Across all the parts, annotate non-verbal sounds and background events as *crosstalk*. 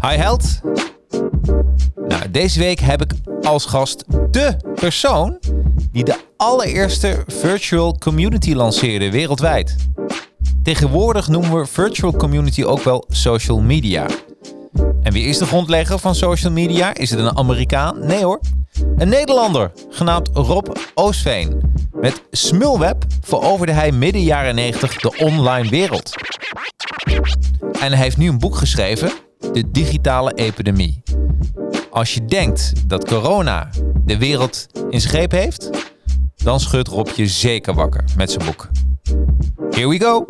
Hi Held. Nou, deze week heb ik als gast de persoon die de allereerste virtual community lanceerde wereldwijd. Tegenwoordig noemen we virtual community ook wel social media. En wie is de grondlegger van social media? Is het een Amerikaan? Nee hoor. Een Nederlander, genaamd Rob Oosveen. Met Smulweb veroverde hij midden jaren 90 de online wereld. En hij heeft nu een boek geschreven, De Digitale Epidemie. Als je denkt dat corona de wereld in zijn greep heeft, dan schudt Rob je zeker wakker met zijn boek. Here we go!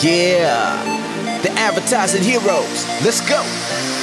Yeah, the advertising heroes. Let's go.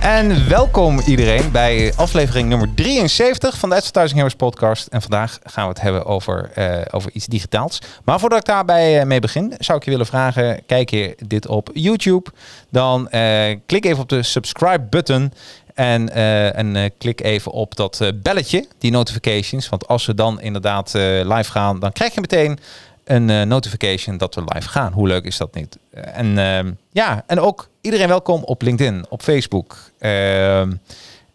En welkom iedereen bij aflevering nummer 73 van de Advertising Heroes podcast. En vandaag gaan we het hebben over, eh, over iets digitaals. Maar voordat ik daarbij eh, mee begin, zou ik je willen vragen, kijk je dit op YouTube, dan eh, klik even op de subscribe button. En, en klik even op dat belletje, die notifications. Want als we dan inderdaad live gaan, dan krijg je meteen een notification dat we live gaan. Hoe leuk is dat niet? en ehm, ja, en ook iedereen welkom op LinkedIn, op Facebook. Ehm,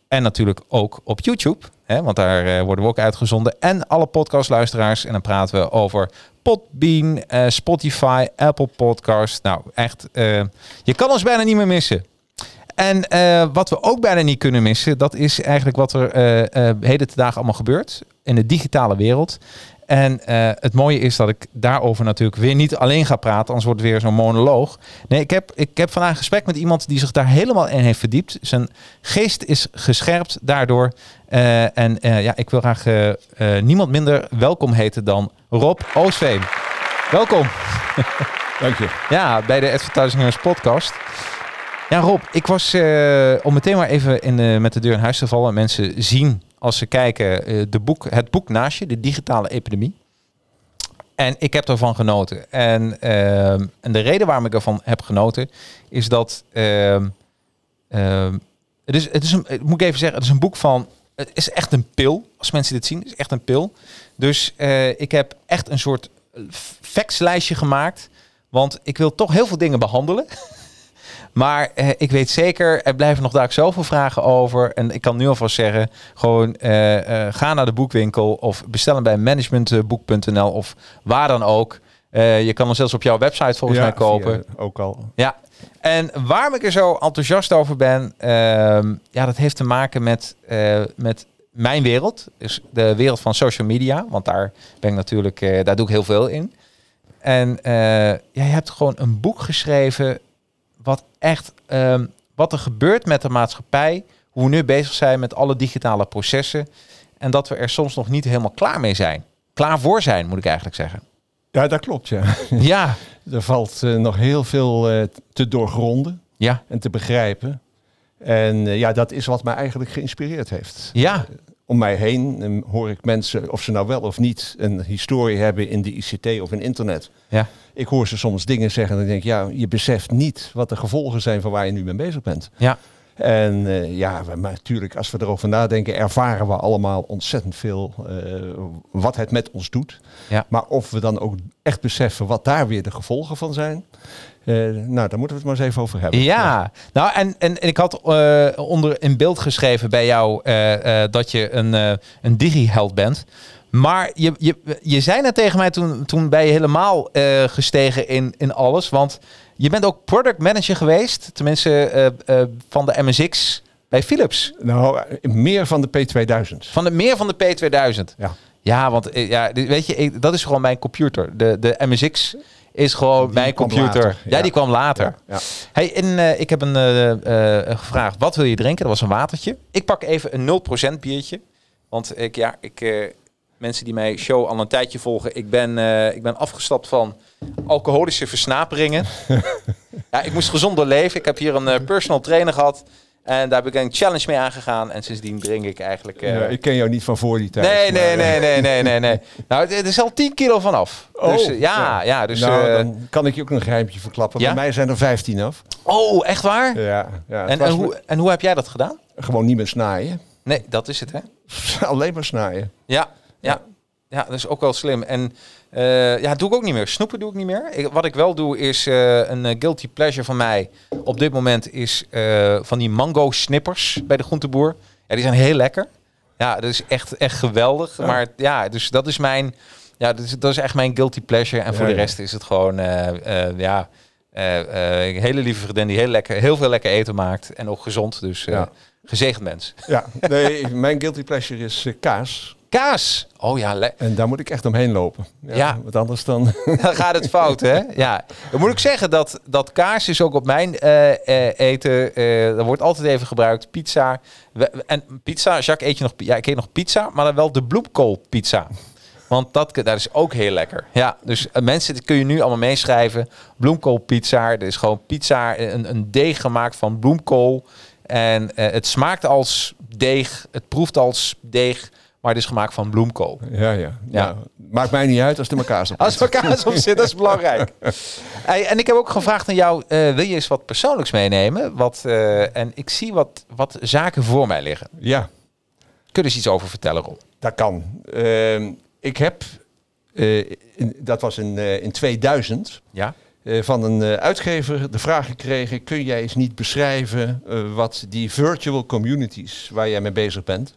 en natuurlijk ook op YouTube. Hè, want daar eh, worden we ook uitgezonden. En alle podcastluisteraars. En dan praten we over Podbean, uh, Spotify, Apple Podcast. Nou, echt, uh, je kan ons bijna niet meer missen. En wat we ook bijna niet kunnen missen, dat is eigenlijk wat er heden te allemaal gebeurt in de digitale wereld. En uh, het mooie is dat ik daarover natuurlijk weer niet alleen ga praten, anders wordt het weer zo'n monoloog. Nee, ik heb, ik heb vandaag een gesprek met iemand die zich daar helemaal in heeft verdiept. Zijn geest is gescherpt daardoor. Uh, en uh, ja, ik wil graag niemand minder welkom heten dan Rob Oosveen. Welkom. *laughs* Dank je. Ja, bij de Advertising News podcast. Ja, Rob, ik was om meteen maar even in met de deur in huis te vallen. Mensen zien als ze kijken, uh, de boek, het boek naast je, de digitale epidemie. En ik heb ervan genoten. En, uh, en de reden waarom ik ervan heb genoten, is dat. Uh, het is, het is een, moet ik even zeggen, het is een boek van. Het is echt een pil. Als mensen dit zien, het is echt een pil. Dus uh, ik heb echt een soort factslijstje gemaakt. Want ik wil toch heel veel dingen behandelen. *laughs* Maar eh, ik weet zeker, er blijven nog daar zoveel vragen over. En ik kan nu alvast zeggen, gewoon eh, eh, ga naar de boekwinkel of bestel hem bij managementboek.nl of waar dan ook. je kan hem zelfs op jouw website volgens mij kopen. ook al. Ja. En waarom ik er zo enthousiast over ben, ehm, ja, dat heeft te maken met, met mijn wereld. Dus de wereld van social media. Want daar ben ik natuurlijk, daar doe ik heel veel in. En jij hebt gewoon een boek geschreven wat echt um, wat er gebeurt met de maatschappij, hoe we nu bezig zijn met alle digitale processen en dat we er soms nog niet helemaal klaar mee zijn. Klaar voor zijn, moet ik eigenlijk zeggen. Ja, dat klopt, ja. *laughs* Ja. er valt uh, nog heel veel uh, te doorgronden ja. en te begrijpen. En uh, ja, dat is wat mij eigenlijk geïnspireerd heeft. Ja om mij heen hoor ik mensen, of ze nou wel of niet een historie hebben in de ICT of in internet. Ja. Ik hoor ze soms dingen zeggen en ik denk, ja, je beseft niet wat de gevolgen zijn van waar je nu mee bezig bent. Ja. En uh, ja, maar natuurlijk, als we erover nadenken, ervaren we allemaal ontzettend veel uh, wat het met ons doet. Ja. Maar of we dan ook echt beseffen wat daar weer de gevolgen van zijn. Uh, nou, daar moeten we het maar eens even over hebben. Ja, nou en, en, en ik had uh, onder in beeld geschreven bij jou uh, dat je een, een digi-held bent. Maar je, je, je zei net tegen mij toen, toen ben je helemaal gestegen in, in alles. Want je bent ook product manager geweest. Tenminste van de MSX Bij Philips. Nou, eh, meer van de P2000. Van de, meer van de P2000. Ja. Ja, want eh, ja, weet je, ik- dat is gewoon mijn computer. De, de MSX is gewoon mijn kwam computer. later, Ja, ja. die kwam later. Ja. Hey, en eh, ik heb een eh, eh, gevraagd, wat wil je drinken? Dat was een watertje. Ik pak even een 0% biertje. Want ik, ja, ik, mensen die mij show al een tijdje volgen, ik ben, ik ben afgestapt van alcoholische versnaperingen. *laughs* ja, ik moest gezonder leven. Ik heb hier een personal trainer gehad. En daar heb ik een challenge mee aangegaan. En sindsdien drink ik eigenlijk... eh, Ja, ik ken jou niet van voor die tijd. Nee, nee, maar, nee, eh, nee, nee, nee, nee. *laughs* Nou, het is al 10 kilo vanaf. Oh, dus, eh, ja, ja, ja. dus... nou, eh, dan kan ik je ook een geheimtje verklappen. Ja? Bij mij zijn er 15 af. oh, echt waar? Ja, ja, en, en, hoe, en hoe heb jij dat gedaan? Gewoon niet meer snijden. Nee, dat is het, hè? *laughs* Alleen maar snijden. Ja, ja. Ja, dat is ook wel slim. En eh, ja, doe ik ook niet meer. Snoepen doe ik niet meer. Ik, wat ik wel doe is eh, een eh, guilty pleasure van mij. Op dit moment is van die mango snippers bij de groenteboer. Ja, die zijn heel lekker. Ja, dat is echt, echt geweldig. Ja. Maar ja, dus dat is mijn... Ja, dat is, dat is echt mijn guilty pleasure. En voor de rest is het gewoon... ja, een hele lieve vriendin die heel, lekker, heel veel lekker eten maakt. En ook gezond. Dus gezegend mens. Ja, nee, *laughs* mijn guilty pleasure is kaas. Kaas! Oh ja, En daar moet ik echt omheen lopen. Ja, Ja. Want anders dan... *laughs* dan gaat het fout, hè? Ja. Dan moet ik zeggen dat, dat kaas is ook op mijn eh, eh, eten. eh er wordt altijd even gebruikt. Pizza. En pizza, Jacques, eet je nog... Ja, ik eet nog pizza, maar dan wel de bloemkoolpizza. Want dat, dat is ook heel lekker. Ja, dus mensen, dat kun je nu allemaal meeschrijven. Bloemkoolpizza. Er is gewoon pizza, een, een deeg gemaakt van bloemkool. En het smaakt als deeg. Het proeft als deeg. Maar het is gemaakt van bloemkool. Ja, ja. Ja. Nou, maakt mij niet uit als er elkaar op Als er kaas op zit, dat is *laughs* belangrijk. Hey, en ik heb ook gevraagd aan jou, eh, wil je eens wat persoonlijks meenemen? Wat, eh, en ik zie wat, wat zaken voor mij liggen. Ja, Kun je eens iets over vertellen, Rob? dat kan. Ehm, ik heb, eh, in- dat was in, in 2000, Ja? van een uitgever de vraag gekregen: kun jij eens niet beschrijven wat die virtual communities waar jij mee bezig bent,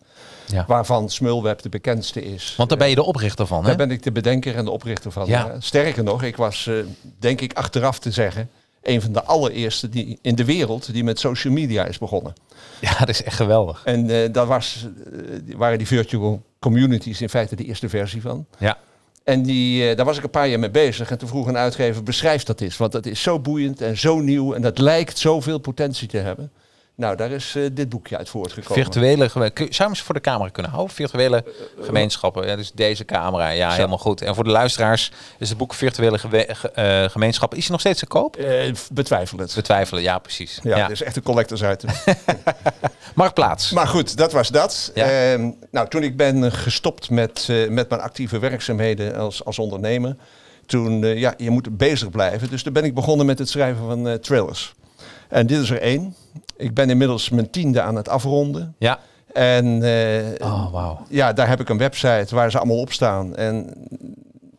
ja. waarvan Smulweb de bekendste is? Want daar ben je de oprichter van, hè? Daar ben ik de bedenker en de oprichter van. Ja. Sterker nog, ik was, eh, denk ik, achteraf te zeggen, een van de allereerste die, in de wereld die met social media is begonnen. Ja, dat is echt geweldig. En eh daar was, eh, waren die virtual communities in feite de eerste versie van. Ja. En die, daar was ik een paar jaar mee bezig. En toen vroeg een uitgever, beschrijf dat eens. Want dat is zo boeiend en zo nieuw. En dat lijkt zoveel potentie te hebben. Nou, daar is eh, dit boekje uit voortgekomen. Virtuele, geme- kun- zou je eens voor de camera kunnen houden? Virtuele gemeenschappen. Ja, dus deze camera, ja, helemaal goed. En voor de luisteraars is het boek Virtuele ge- eh, Gemeenschappen. Is hij nog steeds te koop? Eh, betwijfel het. We twijfelen, ja, precies. Ja, Ja, het is echt een collectors item. *laughs* Marktplaats. Maar goed, dat was dat. Ja. Ehm, nou, toen ik ben eh, gestopt met, eh, met mijn actieve werkzaamheden als, als ondernemer, toen, eh, ja, je moet bezig blijven. Dus toen ben ik begonnen met het schrijven van eh, trailers. En dit is er één. Ik ben inmiddels mijn tiende aan het afronden. Ja. En eh, Oh, wauw. ja, daar heb ik een website waar ze allemaal op staan. En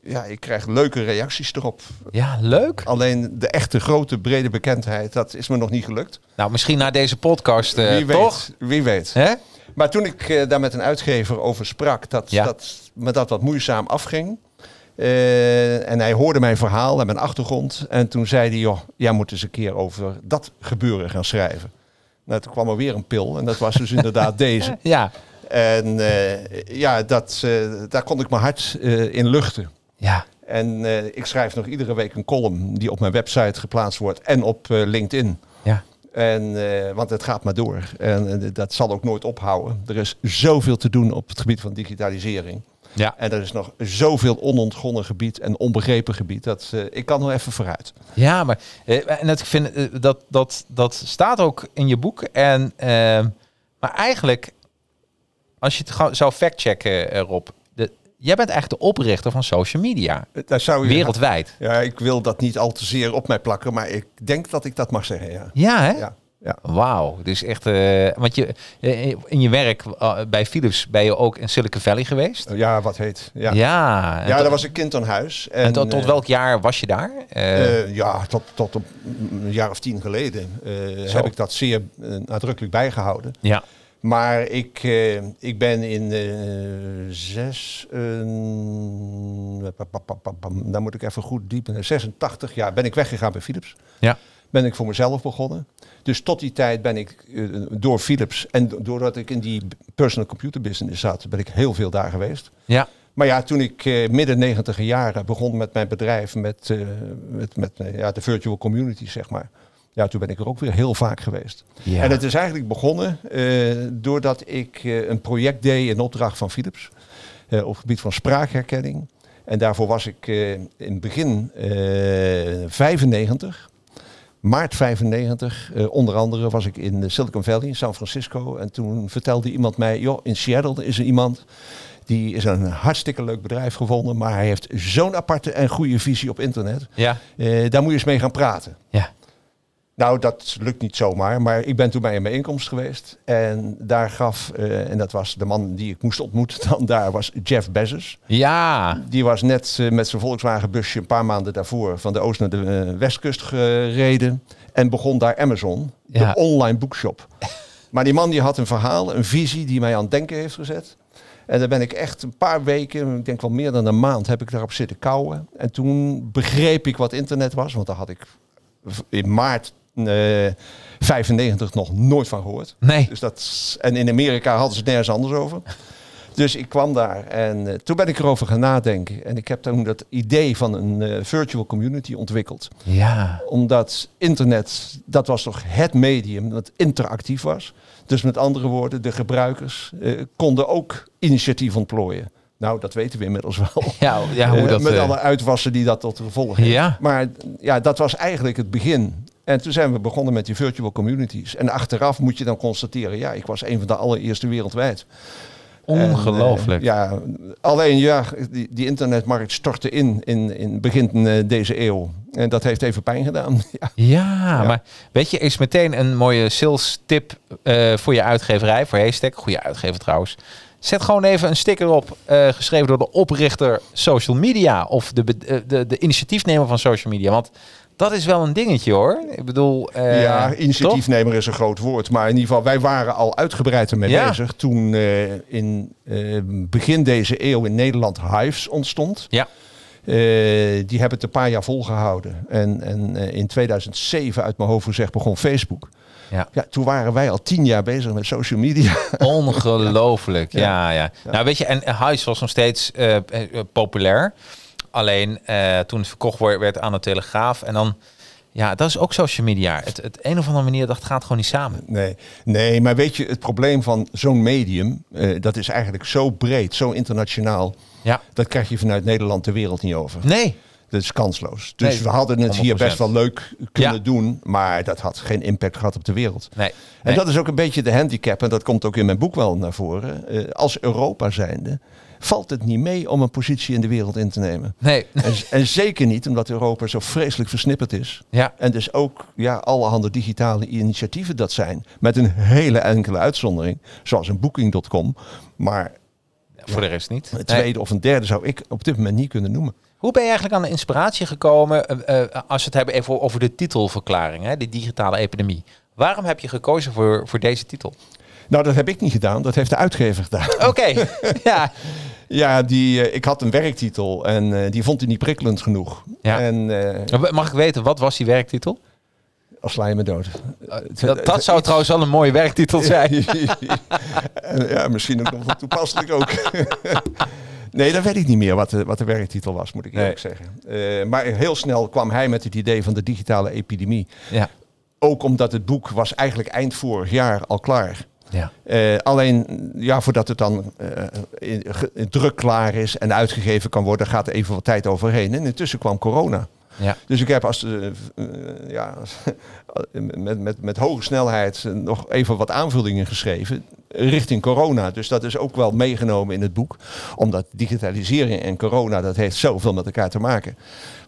ja, ik krijg leuke reacties erop. Ja, leuk. Alleen de echte grote brede bekendheid, dat is me nog niet gelukt. Nou, misschien na deze podcast, eh, wie weet, toch? wie weet. Hè? Maar toen ik eh, daar met een uitgever over sprak, dat, Ja. dat me dat wat moeizaam afging. Eh, en hij hoorde mijn verhaal en mijn achtergrond. En toen zei hij, joh, jij moet eens een keer over dat gebeuren gaan schrijven. Nou, toen kwam er weer een pil en dat was dus inderdaad *laughs* deze. Ja. En eh, ja, dat, eh, daar kon ik mijn hart in luchten. Ja. En ik schrijf nog iedere week een column die op mijn website geplaatst wordt en op LinkedIn. Ja. En, want het gaat maar door. En dat zal ook nooit ophouden. Er is zoveel te doen op het gebied van digitalisering. Ja. En er is nog zoveel onontgonnen gebied en onbegrepen gebied. Dat eh, ik kan nog even vooruit. Ja, maar eh, en dat, ik vind, eh, dat, dat, dat staat ook in je boek. En, ehm, maar eigenlijk, als je het zou factchecken, Rob. De, jij bent eigenlijk de oprichter van social media. Daar zou je, Wereldwijd. Ja, ik wil dat niet al te zeer op mij plakken, maar ik denk dat ik dat mag zeggen. Ja. Ja, hè? Ja, ja. Wauw. Dus echt, eh, want je, eh, in je werk eh, bij Philips ben je ook in Silicon Valley geweest. ja wat heet. Ja, Ja. ja. daar was een kind aan huis. En, En tot, tot welk jaar was je daar? Ja, tot, tot een, jaar of tien geleden eh, heb ik dat zeer nadrukkelijk bijgehouden. ja. Maar ik, eh, ik ben in eh zes, pam, daar moet ik even goed diep in, 86 jaar ben ik weggegaan bij Philips. Ja. Ben ik voor mezelf begonnen. Dus tot die tijd ben ik eh, door Philips en doordat ik in die personal computer business zat, ben ik heel veel daar geweest. Ja. Maar ja, toen ik eh, midden negentiger jaren begon met mijn bedrijf, met, eh, met, met ja, de virtual community, zeg maar. Ja, toen ben ik er ook weer heel vaak geweest. Ja. En het is eigenlijk begonnen doordat ik een project deed in opdracht van Philips. op het gebied van spraakherkenning. En daarvoor was ik in het begin eh 95, maart 95, eh, onder andere was ik in de Silicon Valley, in San Francisco. En toen vertelde iemand mij, joh, in Seattle is er iemand... Die is een hartstikke leuk bedrijf gevonden, maar hij heeft zo'n aparte en goede visie op internet. Ja. Eh, daar moet je eens mee gaan praten. Ja. Nou, dat lukt niet zomaar, maar ik ben toen bij een bijeenkomst geweest. En daar gaf, eh, en dat was de man die ik moest ontmoeten dan daar, was Jeff Bezos. Ja. Die was net eh, met zijn Volkswagen busje een paar maanden daarvoor van de oost naar de eh, westkust gereden. En begon daar Amazon, Ja. de online boekshop. Maar die man die had een verhaal, een visie die mij aan het denken heeft gezet. En daar ben ik echt een paar weken, ik denk wel meer dan een maand, heb ik daarop zitten kouwen. En toen begreep ik wat internet was, want daar had ik in maart 95 nog nooit van gehoord. Nee. Dus dat, en in Amerika hadden ze het nergens anders over. Dus ik kwam daar en eh, toen ben ik erover gaan nadenken. En ik heb toen dat idee van een eh, virtual community ontwikkeld. Ja. Omdat internet, dat was toch het medium dat interactief was. Dus met andere woorden, de gebruikers eh, konden ook initiatief ontplooien. Nou, dat weten we inmiddels wel. *laughs* Ja, ja hoe Eh, dat... met eh, alle uitwassen die dat tot gevolg heeft. Ja. Maar ja, dat was eigenlijk het begin. En toen zijn we begonnen met die virtual communities. En achteraf moet je dan constateren, ja, ik was een van de allereerste wereldwijd. Ongelooflijk. En, eh, ja, alleen ja, die, die internetmarkt stortte in, in, in begin eh, deze eeuw. En dat heeft even pijn gedaan. *laughs* Ja. Ja, maar weet je, is meteen een mooie sales tip eh, voor je uitgeverij, voor Haystack. Goede uitgever trouwens. Zet gewoon even een sticker op, geschreven door de oprichter social media of de, de, de initiatiefnemer van social media. Want dat is wel een dingetje hoor. Ik bedoel, eh, ja, initiatiefnemer is een groot woord. Maar in ieder geval, wij waren al uitgebreid ermee Ja. bezig. Toen eh, in eh, begin deze eeuw in Nederland Hives ontstond. Ja. Die hebben het een paar jaar volgehouden. En, en in 2007, uit mijn hoofd gezegd, begon Facebook. Ja. Ja, toen waren wij al tien jaar bezig met social media. *laughs* Ongelooflijk, ja. ja, Nou weet je, en Huis was nog steeds populair. Alleen eh, toen het verkocht werd aan de Telegraaf. En dan, ja, dat is ook social media. Het, het een of andere manier, dat gaat gewoon niet samen. Nee, nee, maar weet je, het probleem van zo'n medium, eh, dat is eigenlijk zo breed, zo internationaal. Ja. Dat krijg je vanuit Nederland de wereld niet over. Nee. Dat is kansloos. Dus Nee, we hadden het hier 100%. best wel leuk kunnen Ja. doen, maar dat had geen impact gehad op de wereld. Nee. En Nee. dat is ook een beetje de handicap, en dat komt ook in mijn boek wel naar voren. Eh, als Europa zijnde valt het niet mee om een positie in de wereld in te nemen. Nee. En, en zeker niet omdat Europa zo vreselijk versnipperd is. Ja. En dus ook ja, allerhande digitale initiatieven dat zijn. Met een hele enkele uitzondering. Zoals een Booking.com. Maar Voor de rest niet. een Nee. tweede of een derde zou ik op dit moment niet kunnen noemen. Hoe ben je eigenlijk aan de inspiratie gekomen eh, eh, als we het hebben even over de titelverklaring, hè, de digitale epidemie? Waarom heb je gekozen voor, voor deze titel? Nou, dat heb ik niet gedaan. Dat heeft de uitgever gedaan. Oké, *laughs* ja. Ja, die, eh, ik had een werktitel en eh, die vond hij niet prikkelend genoeg. Ja. En eh Mag ik weten, wat was die werktitel? als sla je me dood. Dat, dat zou trouwens wel een mooie werktitel *laughs* zijn. Ja, misschien ook nog wel toepasselijk ook. *laughs* nee, dat weet ik niet meer wat de, wat de werktitel was, moet ik Nee. eerlijk zeggen. Eh, maar heel snel kwam hij met het idee van de digitale epidemie. Ja. Ook omdat het boek was eigenlijk eind vorig jaar al klaar. Ja. Eh, alleen, ja, voordat het dan eh, in, in druk klaar is en uitgegeven kan worden, gaat er even wat tijd overheen. En intussen kwam corona. Ja. Dus ik heb als, eh, ja, *laughs* met, met, met hoge snelheid nog even wat aanvullingen geschreven richting corona. Dus dat is ook wel meegenomen in het boek. Omdat digitalisering en corona, dat heeft zoveel met elkaar te maken.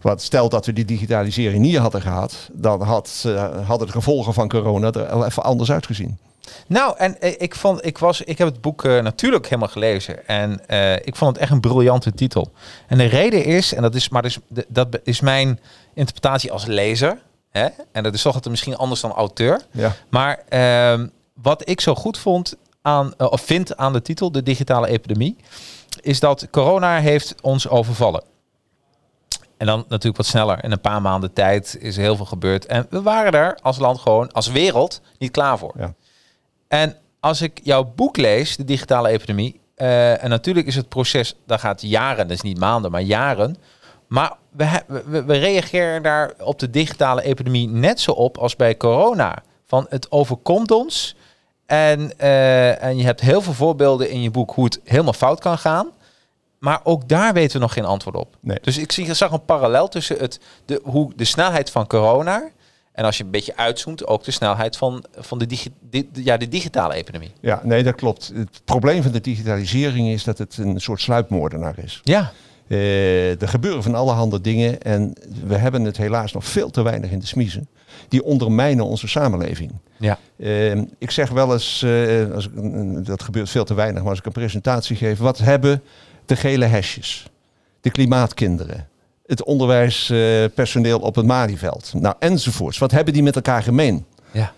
Want stel dat we die digitalisering niet hadden gehad, dan had, hadden de gevolgen van corona er even anders uitgezien. Nou, en eh, ik, vond, ik, was, ik heb het boek eh, natuurlijk helemaal gelezen. En eh, ik vond het echt een briljante titel. En de reden is, en dat is, maar dus, dat is mijn interpretatie als lezer. Hè? En dat is toch altijd misschien anders dan auteur. Ja. Maar ehm, wat ik zo goed vond aan, of vind aan de titel, de digitale epidemie, is dat corona heeft ons overvallen. En dan natuurlijk wat sneller. In een paar maanden tijd is er heel veel gebeurd. En we waren er als land gewoon, als wereld, niet klaar voor. Ja. En als ik jouw boek lees, de digitale epidemie, eh, en natuurlijk is het proces, dat gaat jaren, dat is niet maanden, maar jaren. Maar we, we, we reageren daar op de digitale epidemie net zo op als bij corona. Van het overkomt ons. En, eh, en je hebt heel veel voorbeelden in je boek hoe het helemaal fout kan gaan. Maar ook daar weten we nog geen antwoord op. Nee. Dus ik zie, zag een parallel tussen het, de, hoe, de snelheid van corona. En als je een beetje uitzoomt, ook de snelheid van, van de, digi, di- ja, de digitale epidemie. Ja, nee, dat klopt. Het probleem van de digitalisering is dat het een soort sluipmoordenaar is. Ja, Eh, er gebeuren van allerhande dingen en we hebben het helaas nog veel te weinig in de smiezen. Die ondermijnen onze samenleving. ja, Eh, ik zeg wel eens, eh, als ik, dat gebeurt veel te weinig, maar als ik een presentatie geef, wat hebben de gele hesjes, de klimaatkinderen, het onderwijspersoneel op het Malieveld, nou enzovoorts. Wat hebben die met elkaar gemeen? ja.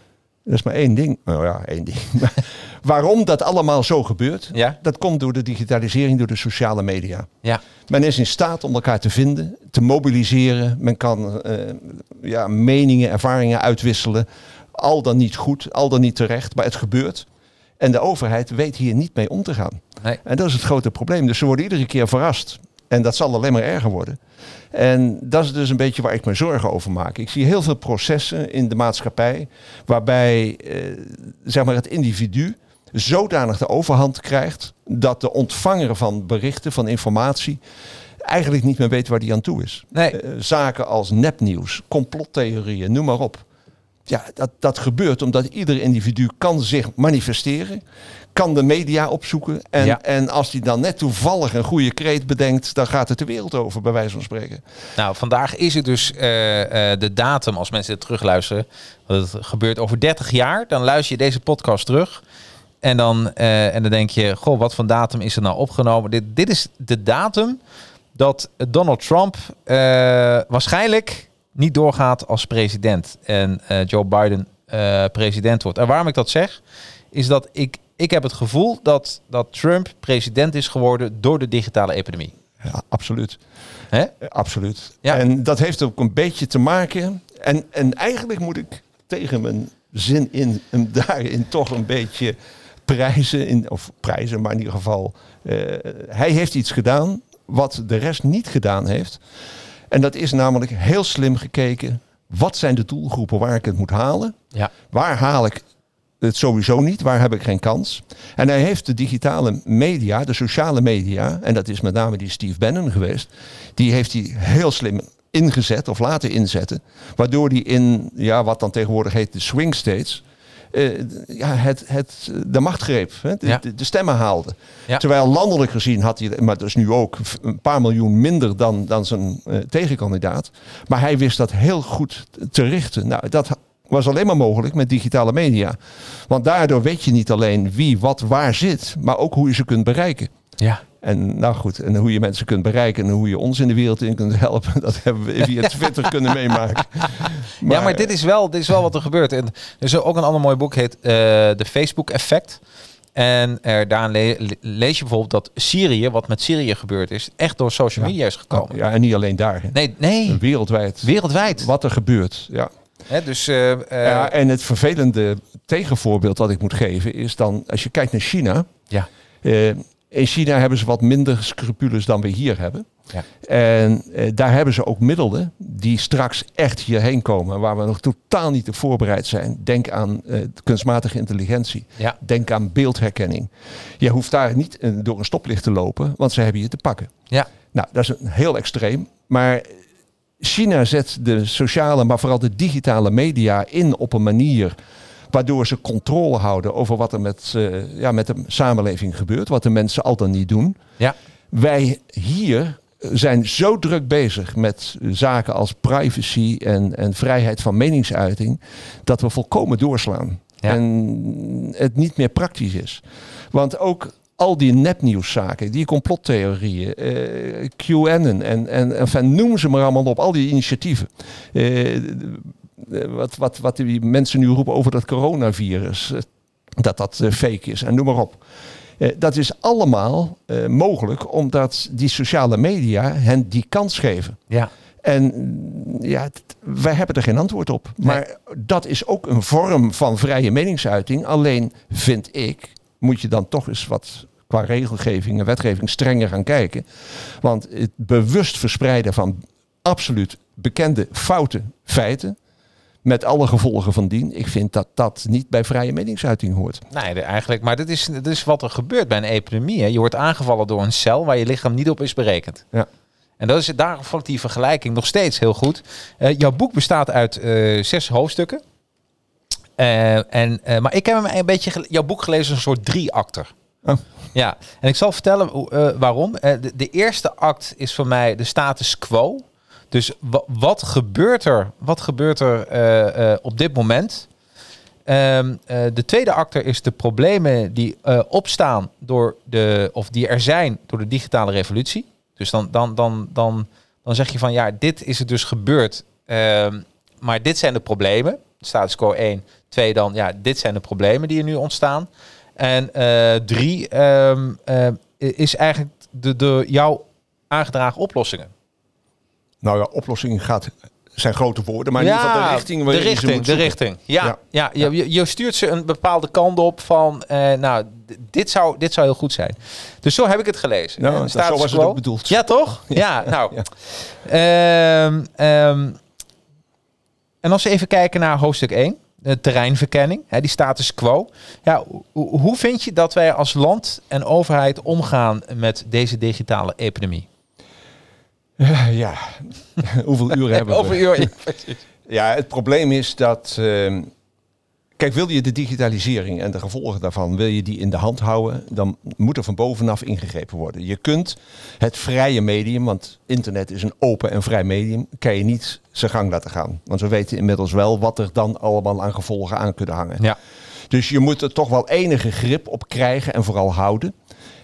Dat is maar één ding. Nou ja, één ding. *laughs* Waarom dat allemaal zo gebeurt, Ja. dat komt door de digitalisering, door de sociale media. ja. Men is in staat om elkaar te vinden, te mobiliseren. Men kan eh, ja, meningen, ervaringen uitwisselen. Al dan niet goed, al dan niet terecht, maar het gebeurt. En de overheid weet hier niet mee om te gaan. Nee. En dat is het grote probleem. Dus ze worden iedere keer verrast. En dat zal alleen maar erger worden. En dat is dus een beetje waar ik me zorgen over maak. Ik zie heel veel processen in de maatschappij waarbij eh, zeg maar het individu zodanig de overhand krijgt dat de ontvanger van berichten, van informatie, eigenlijk niet meer weet waar die aan toe is. Nee. Eh, zaken als nepnieuws, complottheorieën, noem maar op. Ja, dat, dat gebeurt omdat ieder individu kan zich manifesteren, kan de media opzoeken. En, Ja. en als hij dan net toevallig een goede kreet bedenkt, dan gaat het de wereld over, bij wijze van spreken. Nou, vandaag is het dus eh, eh, de datum, als mensen dit terugluisteren. Want het gebeurt over 30 jaar. Dan luister je deze podcast terug. En dan, eh, en dan denk je, goh, wat voor datum is er nou opgenomen? Dit, dit is de datum dat Donald Trump waarschijnlijk niet doorgaat als president. En Joe Biden president wordt. En waarom ik dat zeg, is dat ik, ik heb het gevoel dat, dat Trump president is geworden door de digitale epidemie. Ja, absoluut. Hè? Absoluut. Ja. En dat heeft ook een beetje te maken. En, en eigenlijk moet ik tegen mijn zin in hem *laughs* daarin toch een beetje prijzen. In, of prijzen, maar in ieder geval. eh, hij heeft iets gedaan wat de rest niet gedaan heeft. En dat is namelijk heel slim gekeken. Wat zijn de doelgroepen waar ik het moet halen? Ja. Waar haal ik het sowieso niet? Waar heb ik geen kans? En hij heeft de digitale media, de sociale media, en dat is met name die Steve Bannon geweest, die heeft hij heel slim ingezet of laten inzetten. Waardoor hij in ja, wat dan tegenwoordig heet de swing states. eh, ja, het, het, de macht greep, hè, de, Ja. de, de stemmen haalde. Ja. Terwijl landelijk gezien had hij, maar dat is nu ook een paar miljoen minder dan, dan zijn eh, tegenkandidaat. Maar hij wist dat heel goed te richten. Nou, dat was alleen maar mogelijk met digitale media. Want daardoor weet je niet alleen wie wat waar zit, maar ook hoe je ze kunt bereiken. Ja. En nou goed, en hoe je mensen kunt bereiken en hoe je ons in de wereld in kunt helpen, *laughs* dat hebben we via *laughs* Twitter kunnen meemaken. ja, maar dit is, wel, dit is wel wat er gebeurt. En er is ook een ander mooi boek, heet eh, De Facebook Effect. En er, daarin le- le- lees je bijvoorbeeld dat Syrië, wat met Syrië gebeurd is, echt door social media is gekomen. Ja, en niet alleen daar. hè. Nee, nee, Wereldwijd. wereldwijd. Wat er gebeurt. Ja. Dus eh, eh, ja, en het vervelende tegenvoorbeeld dat ik moet geven is dan, als je kijkt naar China. ja. eh, in China hebben ze wat minder scrupules dan we hier hebben. Ja. En daar hebben ze ook middelen die straks echt hierheen komen, waar we nog totaal niet op voorbereid zijn. Denk aan kunstmatige intelligentie. Ja. Denk aan beeldherkenning. Je hoeft daar niet door een stoplicht te lopen, want ze hebben je te pakken. Ja. Nou, dat is een heel extreem. Maar China zet de sociale, maar vooral de digitale media in op een manier waardoor ze controle houden over wat er met, eh, ja, met de samenleving gebeurt, wat de mensen al dan niet doen. Ja. Wij hier zijn zo druk bezig met zaken als privacy en, en vrijheid van meningsuiting, dat we volkomen doorslaan. Ja. En het niet meer praktisch is. Want ook al die nepnieuwszaken, die complottheorieën, eh, QAnon en, en enfin, noem ze maar allemaal op, al die initiatieven. Eh, eh, wat, wat, wat die mensen nu roepen over dat coronavirus, dat dat fake is en noem maar op. Dat is allemaal mogelijk omdat die sociale media hen die kans geven. Ja. En ja, wij hebben er geen antwoord op. Maar dat is ook een vorm van vrije meningsuiting. Alleen vind ik, moet je dan toch eens wat qua regelgeving en wetgeving strenger gaan kijken. Want het bewust verspreiden van absoluut bekende foute feiten. Met alle gevolgen van dien. Ik vind dat dat niet bij vrije meningsuiting hoort. Nee, eigenlijk. Maar dit is, dit is wat er gebeurt bij een epidemie. Hè. Je wordt aangevallen door een cel waar je lichaam niet op is berekend. Ja. En dat is, daarom vond ik die vergelijking nog steeds heel goed. Eh, jouw boek bestaat uit eh, zes hoofdstukken. Eh, en, eh, maar ik heb hem een beetje jouw boek gelezen als een soort drie-acter. Oh. Ja, en ik zal vertellen eh, waarom. De, de eerste act is voor mij de status quo. Dus wa- wat gebeurt er, wat gebeurt er op dit moment? Ehm, eh, de tweede acter is de problemen die opstaan door de, of die er zijn door de digitale revolutie. Dus dan, dan, dan, dan, dan zeg je van ja, dit is er dus gebeurd. Ehm, maar dit zijn de problemen. Status quo 1. Twee dan, ja, dit zijn de problemen die er nu ontstaan. En eh, drie ehm, eh, is eigenlijk de, de, jouw aangedragen oplossingen. Nou ja, oplossing gaat, zijn grote woorden. Maar in ieder geval de richting de richting, de richting. Ja, ja. Ja. je, je, je stuurt ze een bepaalde kant op van, eh, nou, dit zou, dit zou heel goed zijn. Dus zo heb ik het gelezen. Nou, status zo was het ook bedoeld. Ja, toch? *laughs* Ja, nou. Ja. Ehm, ehm, en als we even kijken naar hoofdstuk 1, de terreinverkenning, hè, die status quo. Ja, ho- hoe vind je dat wij als land en overheid omgaan met deze digitale epidemie? Eh, *laughs* Ja, *laughs* hoeveel uren *laughs* hebben we? Over uur. Ja, het probleem is dat. ehm, kijk, wil je de digitalisering en de gevolgen daarvan, wil je die in de hand houden, dan moet er van bovenaf ingegrepen worden. Je kunt het vrije medium, want internet is een open en vrij medium, kan je niet zijn gang laten gaan. Want we weten inmiddels wel wat er dan allemaal aan gevolgen aan kunnen hangen. Ja. Dus je moet er toch wel enige grip op krijgen en vooral houden.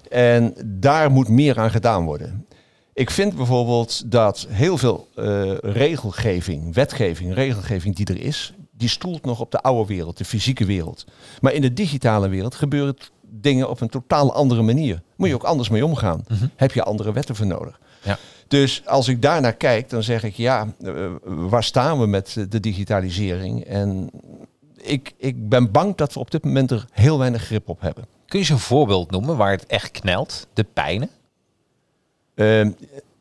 En daar moet meer aan gedaan worden. Ik vind bijvoorbeeld dat heel veel eh, regelgeving, wetgeving, regelgeving die er is, die stoelt nog op de oude wereld, de fysieke wereld. Maar in de digitale wereld gebeuren dingen op een totaal andere manier. Moet je ook anders mee omgaan. Heb je andere wetten voor nodig. Ja. Dus als ik daar naar kijk, dan zeg ik ja, eh, waar staan we met de digitalisering? En ik, ik ben bang dat we op dit moment er heel weinig grip op hebben. Kun je eens een voorbeeld noemen waar het echt knelt? De pijnen? Ehm,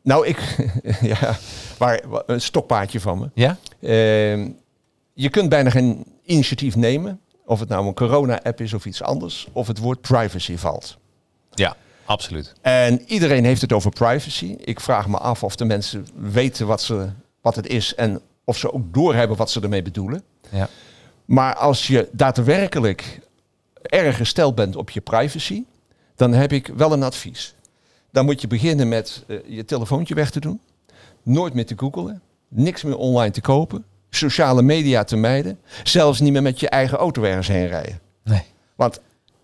nou, ik, *laughs* ja, waar, wa- een stokpaardje van me. Ja? Ehm, je kunt bijna geen initiatief nemen, of het nou een corona-app is of iets anders, of het woord privacy valt. Ja, absoluut. En iedereen heeft het over privacy. Ik vraag me af of de mensen weten wat, ze, wat het is en of ze ook doorhebben wat ze ermee bedoelen. Ja. Maar als je daadwerkelijk erg gesteld bent op je privacy, dan heb ik wel een advies. Dan moet je beginnen met eh, je telefoontje weg te doen. Nooit meer te googlen. Niks meer online te kopen. Sociale media te mijden. Zelfs niet meer met je eigen auto ergens heen rijden. Nee. Want,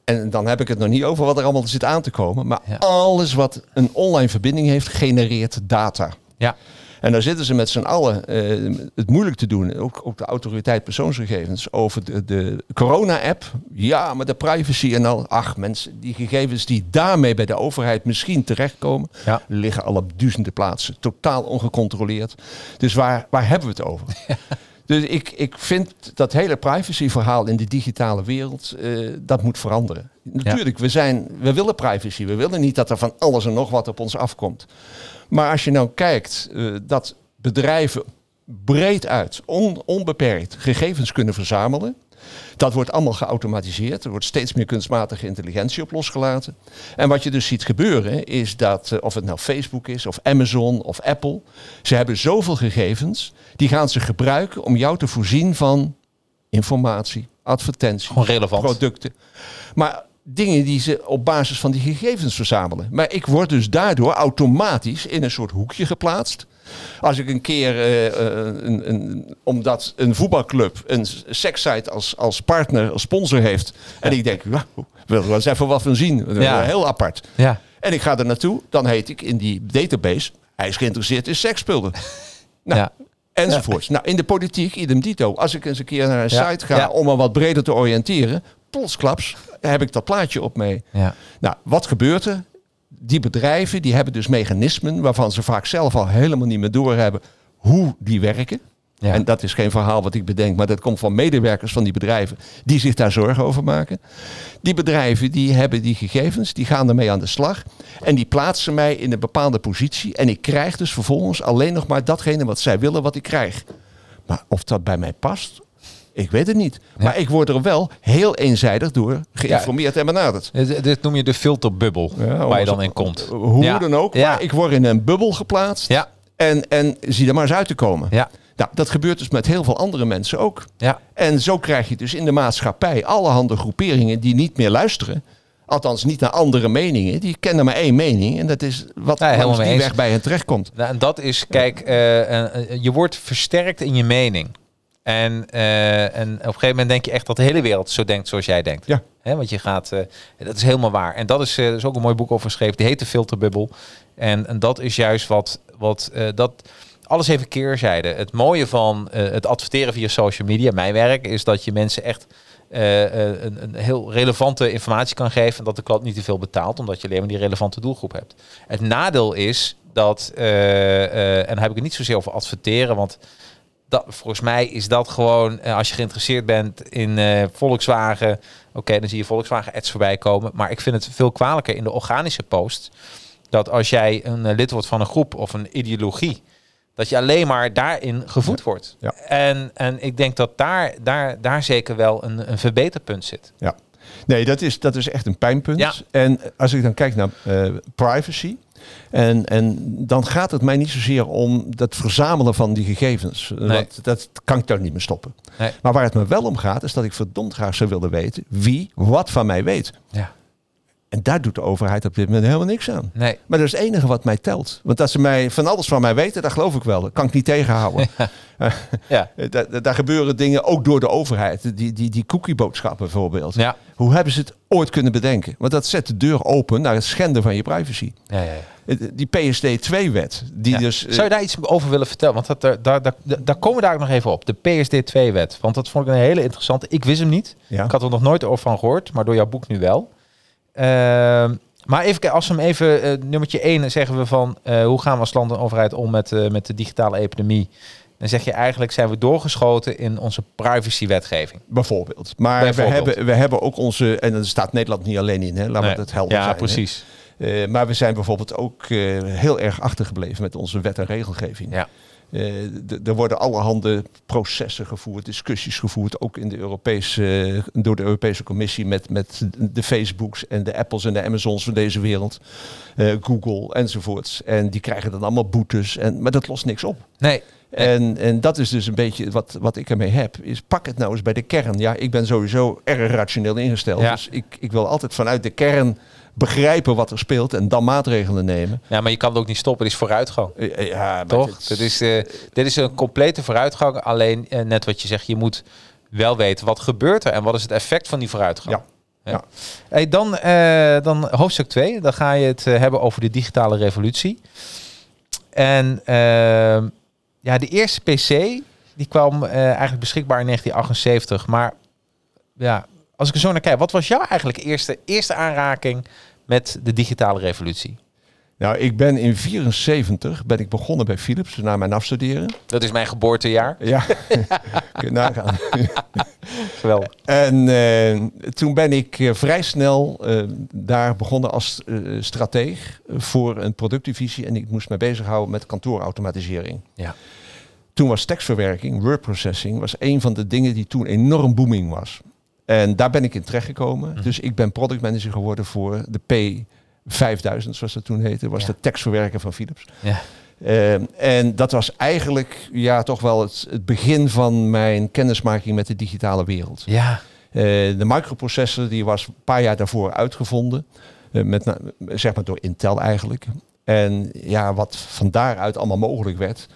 en dan heb ik het nog niet over wat er allemaal zit aan te komen. Maar Ja. alles wat een online verbinding heeft, genereert data. Ja. En daar zitten ze met z'n allen eh, het moeilijk te doen. Ook, ook de autoriteit persoonsgegevens over de, de corona-app. Ja, maar de privacy en al. Ach mensen, die gegevens die daarmee bij de overheid misschien terechtkomen... Ja. liggen al op duizenden plaatsen. Totaal ongecontroleerd. Dus waar, waar hebben we het over? *laughs* Dus ik, ik vind dat hele privacy-verhaal in de digitale wereld, eh, dat moet veranderen. Natuurlijk, we, zijn, we willen privacy. We willen niet dat er van alles en nog wat op ons afkomt. Maar als je nou kijkt eh, dat bedrijven breed uit, on- onbeperkt gegevens kunnen verzamelen. Dat wordt allemaal geautomatiseerd. Er wordt steeds meer kunstmatige intelligentie op losgelaten. En wat je dus ziet gebeuren is dat, eh, of het nou Facebook is, of Amazon, of Apple. Ze hebben zoveel gegevens, die gaan ze gebruiken om jou te voorzien van informatie, advertenties, producten. Maar dingen die ze op basis van die gegevens verzamelen. Maar ik word dus daardoor automatisch in een soort hoekje geplaatst. Als ik een keer, eh, eh, een, een, omdat een voetbalclub een sekssite als, als partner, als sponsor heeft. En ik denk, ja, wil er wel eens even wat van zien. Ja. Heel apart. Ja. En ik ga er naartoe, dan heet ik in die database, hij is geïnteresseerd in seksspullen. *laughs* Nou, Ja. Enzovoorts. Nou, in de politiek, idem dito. Als ik eens een keer naar een site ga om me wat breder te oriënteren, plotsklaps heb ik dat plaatje op mee. Ja. Nou, wat gebeurt er? Die bedrijven die hebben dus mechanismen waarvan ze vaak zelf al helemaal niet meer doorhebben hoe die werken. Ja. En dat is geen verhaal wat ik bedenk, maar dat komt van medewerkers van die bedrijven die zich daar zorgen over maken. Die bedrijven die hebben die gegevens, die gaan ermee aan de slag en die plaatsen mij in een bepaalde positie en ik krijg dus vervolgens alleen nog maar datgene wat zij willen wat ik krijg. Maar of dat bij mij past, ik weet het niet. Maar ik word er wel heel eenzijdig door geïnformeerd en benaderd. Dit, noem je de filterbubbel Ja, waar je dan in komt. Hoe dan ook, maar ik word in een bubbel geplaatst Ja, en, en zie er maar eens uit te komen. ja, Nou, dat gebeurt dus met heel veel andere mensen ook. ja. En zo krijg je dus in de maatschappij allerhande groeperingen die niet meer luisteren. Althans, niet naar andere meningen. Die kennen maar één mening. En dat is wat Ja, helemaal die eens. weg bij hen terechtkomt. Nou, en dat is, kijk, eh, eh, eh, je wordt versterkt in je mening. En, eh, en op een gegeven moment denk je echt dat de hele wereld zo denkt zoals jij denkt. Ja. Want je gaat, eh, dat is helemaal waar. En dat is, er is ook een mooi boek over geschreven, die heet de filterbubbel. En, en dat is juist wat, wat dat, alles heeft een keerzijde. Het mooie van het adverteren via social media, mijn werk, is dat je mensen echt een, een heel relevante informatie kan geven en dat de klant niet te veel betaalt, omdat je alleen maar die relevante doelgroep hebt. Het nadeel is dat, en dan heb ik het niet zozeer over adverteren, want dat, volgens mij is dat gewoon, eh, als je geïnteresseerd bent in eh, Volkswagen, oké, dan zie je Volkswagen ads voorbij komen. Maar ik vind het veel kwalijker in de organische post, dat als jij een eh, lid wordt van een groep of een ideologie, dat je alleen maar daarin gevoed wordt. Ja. En, en ik denk dat daar, daar, daar zeker wel een, een verbeterpunt zit. Ja. Nee, dat is, dat is echt een pijnpunt. Ja. En als ik dan kijk naar privacy. En, en dan gaat het mij niet zozeer om dat verzamelen van die gegevens. Nee. Dat kan ik daar niet meer stoppen. Nee. Maar waar het me wel om gaat, is dat ik verdomd graag zou willen weten wie wat van mij weet. Ja. En daar doet de overheid op dit moment helemaal niks aan. Nee. Maar dat is het enige wat mij telt. Want dat ze mij van alles van mij weten, dat geloof ik wel. Dat kan ik niet tegenhouden. *laughs* *laughs* Ja. Eh, Daar, daar gebeuren dingen ook door de overheid. Die, die, die cookieboodschappen bijvoorbeeld. Ja. Hoe hebben ze het ooit kunnen bedenken? Want dat zet de deur open naar het schenden van je privacy. Ja, ja, ja. Die PSD2-wet, die dus... eh, Zou je daar iets over willen vertellen? Want dat, daar, daar, daar, daar komen we daar ook nog even op. De PSD2-wet. Want dat vond ik een hele interessante. Ik wist hem niet. Ja. Ik had er nog nooit over van gehoord, maar door jouw boek nu wel. Ehm, maar even, als we hem even, eh, nummertje 1 zeggen we van eh, hoe gaan we als land en overheid om met, eh, met de digitale epidemie? Dan zeg je eigenlijk zijn we doorgeschoten in onze privacywetgeving. Bijvoorbeeld. Maar Bijvoorbeeld. We, hebben, we hebben ook onze... En daar staat Nederland niet alleen in, hè? laat Nee. me dat helder ja, zijn. hè. precies. Maar we zijn bijvoorbeeld ook heel erg achtergebleven met onze wet en regelgeving. Ja. Eh, er worden allerhande processen gevoerd, discussies gevoerd, ook in de Europese, door de Europese Commissie met, met de Facebooks en de Apples en de Amazons van deze wereld, eh, Google enzovoorts. En die krijgen dan allemaal boetes, en, maar dat lost niks op. Nee. En, en dat is dus een beetje wat, wat ik ermee heb. Is pak het nou eens bij de kern. Ja, ik ben sowieso erg rationeel ingesteld. Ja. Dus ik, ik wil altijd vanuit de kern begrijpen wat er speelt en dan maatregelen nemen. Ja, maar je kan het ook niet stoppen. Het is vooruitgang. Ja, Toch? dit- is, eh, dit is een complete vooruitgang. Alleen eh, net wat je zegt, je moet wel weten wat gebeurt er en wat is het effect van die vooruitgang. Ja. Ja. Hey, dan, eh, dan hoofdstuk 2. Dan ga je het hebben over de digitale revolutie. En ehm, ja, de eerste PC die kwam eigenlijk beschikbaar in 1978. Maar ja, als ik er zo naar kijk, wat was jouw eigenlijk eerste, eerste aanraking met de digitale revolutie? Nou, ik ben in 74 ben ik begonnen bij Philips na mijn afstuderen. Dat is mijn geboortejaar. Ja, *laughs* kun je nagaan. Geweldig. En eh, toen ben ik eh, vrij snel eh, daar begonnen als strateeg voor een productdivisie. En ik moest me bezighouden met kantoorautomatisering. Ja. Toen was tekstverwerking, word processing, was een van de dingen die toen enorm booming was. En daar ben ik in terechtgekomen. Mhm. Dus ik ben product manager geworden voor de P5000, zoals dat toen heette. Was Ja. de tekstverwerker van Philips. Ja. Ehm, en dat was eigenlijk ja, toch wel het, het begin van mijn kennismaking met de digitale wereld. Ja. Eh, de microprocessor die was een paar jaar daarvoor uitgevonden. eh, met, zeg maar door Intel eigenlijk. En ja, wat van daaruit allemaal mogelijk werd.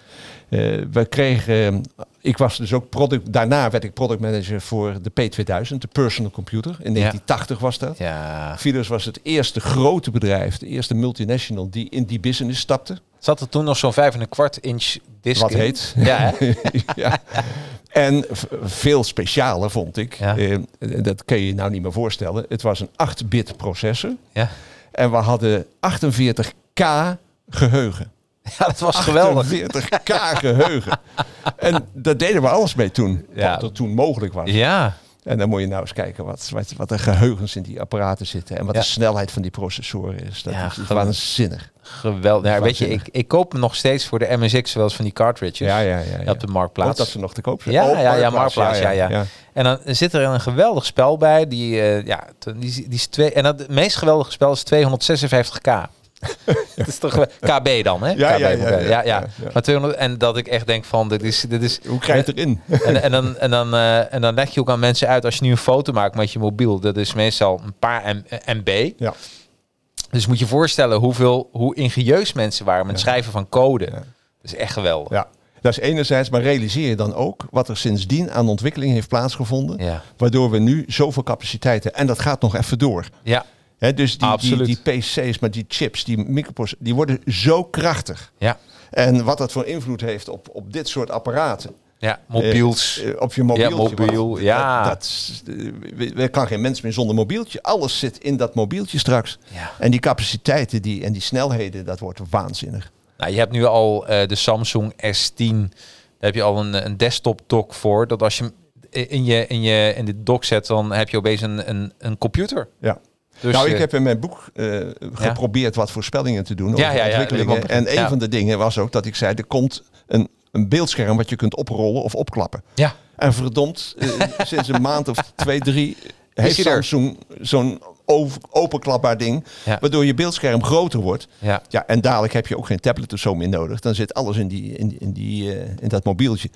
Eh, we kregen, ik was dus ook product, daarna werd ik product manager voor de P2000, de personal computer. In 1980 was dat. Ja. Philips was het eerste grote bedrijf, de eerste multinational die in die business stapte. Zat er toen nog zo'n vijf en een kwart inch disc Wat in? heet. Ja, hè? *laughs* ja. En veel specialer vond ik, Ja. eh, dat kun je je nou niet meer voorstellen. Het was een 8-bit processor ja. en we hadden 48k geheugen. *laughs* Ja, dat was geweldig. 40k geheugen. En daar deden we alles mee toen. Ja. Wat er toen mogelijk was. Ja, En dan moet je nou eens kijken wat, wat, wat er geheugens in die apparaten zitten. En wat Ja. de snelheid van die processoren is. Dat Ja, is, waanzinnig. geweldig. Ja, weet je, ik, ik koop nog steeds voor de MSX wel eens van die cartridges. Ja, ja, ja. ja. Op de Ook Marktplaats. dat ze nog te koop zijn. Ja, Oh, ja, ja, Marktplaats, ja, ja. En dan zit er een geweldig spel bij. Die, eh, ja, die, die is twee, en dat, het meest geweldige spel is 256k. *laughs* Het is toch wel- KB dan, hè? Ja, KB, ja, ja. Maar 200 en dat ik echt denk van dit is dit is Hoe krijg je het erin? *laughs* en, en, dan, en, dan, eh, en dan leg je ook aan mensen uit als je nu een foto maakt met je mobiel. Dat is meestal een paar M- eh, MB. Ja. Dus moet je voorstellen hoeveel, hoe ingenieus mensen waren met het schrijven van code. Dat is echt geweldig. Ja, dat is enerzijds, maar realiseer je dan ook wat er sindsdien aan ontwikkeling heeft plaatsgevonden. Ja. Waardoor we nu zoveel capaciteiten, en dat gaat nog even door. Ja. Dus die, die, PC's, maar die chips, die microprocessors, die worden zo krachtig. Ja. En wat dat voor invloed heeft op, op dit soort apparaten. Ja. Mobiels. Eh, eh, op je mobieltje. mobiel, want ja. Dat, eh, er kan geen mens meer zonder mobieltje. Alles zit in dat mobieltje straks. Ja. En die capaciteiten die, en die snelheden, dat wordt waanzinnig. Nou, je hebt nu al de Samsung S10. Daar heb je al een, een desktop dock voor. Dat als je hem in je, in je in de dock zet, dan heb je opeens een, een, een computer. Ja. Dus, nou, ik eh, heb in mijn boek eh, geprobeerd wat voorspellingen te doen over Ja, ja, ja, ontwikkelingen. en een van de dingen was ook dat ik zei, er komt een, een beeldscherm wat je kunt oprollen of opklappen. ja. En verdomd, eh, *laughs* sinds een maand of twee, drie heeft? Samsung zo'n openklapbaar ding, Ja. waardoor je beeldscherm groter wordt. Ja. Ja, en dadelijk heb je ook geen tablet of zo meer nodig. Dan zit alles in, die, in, in, die, eh, in dat mobieltje.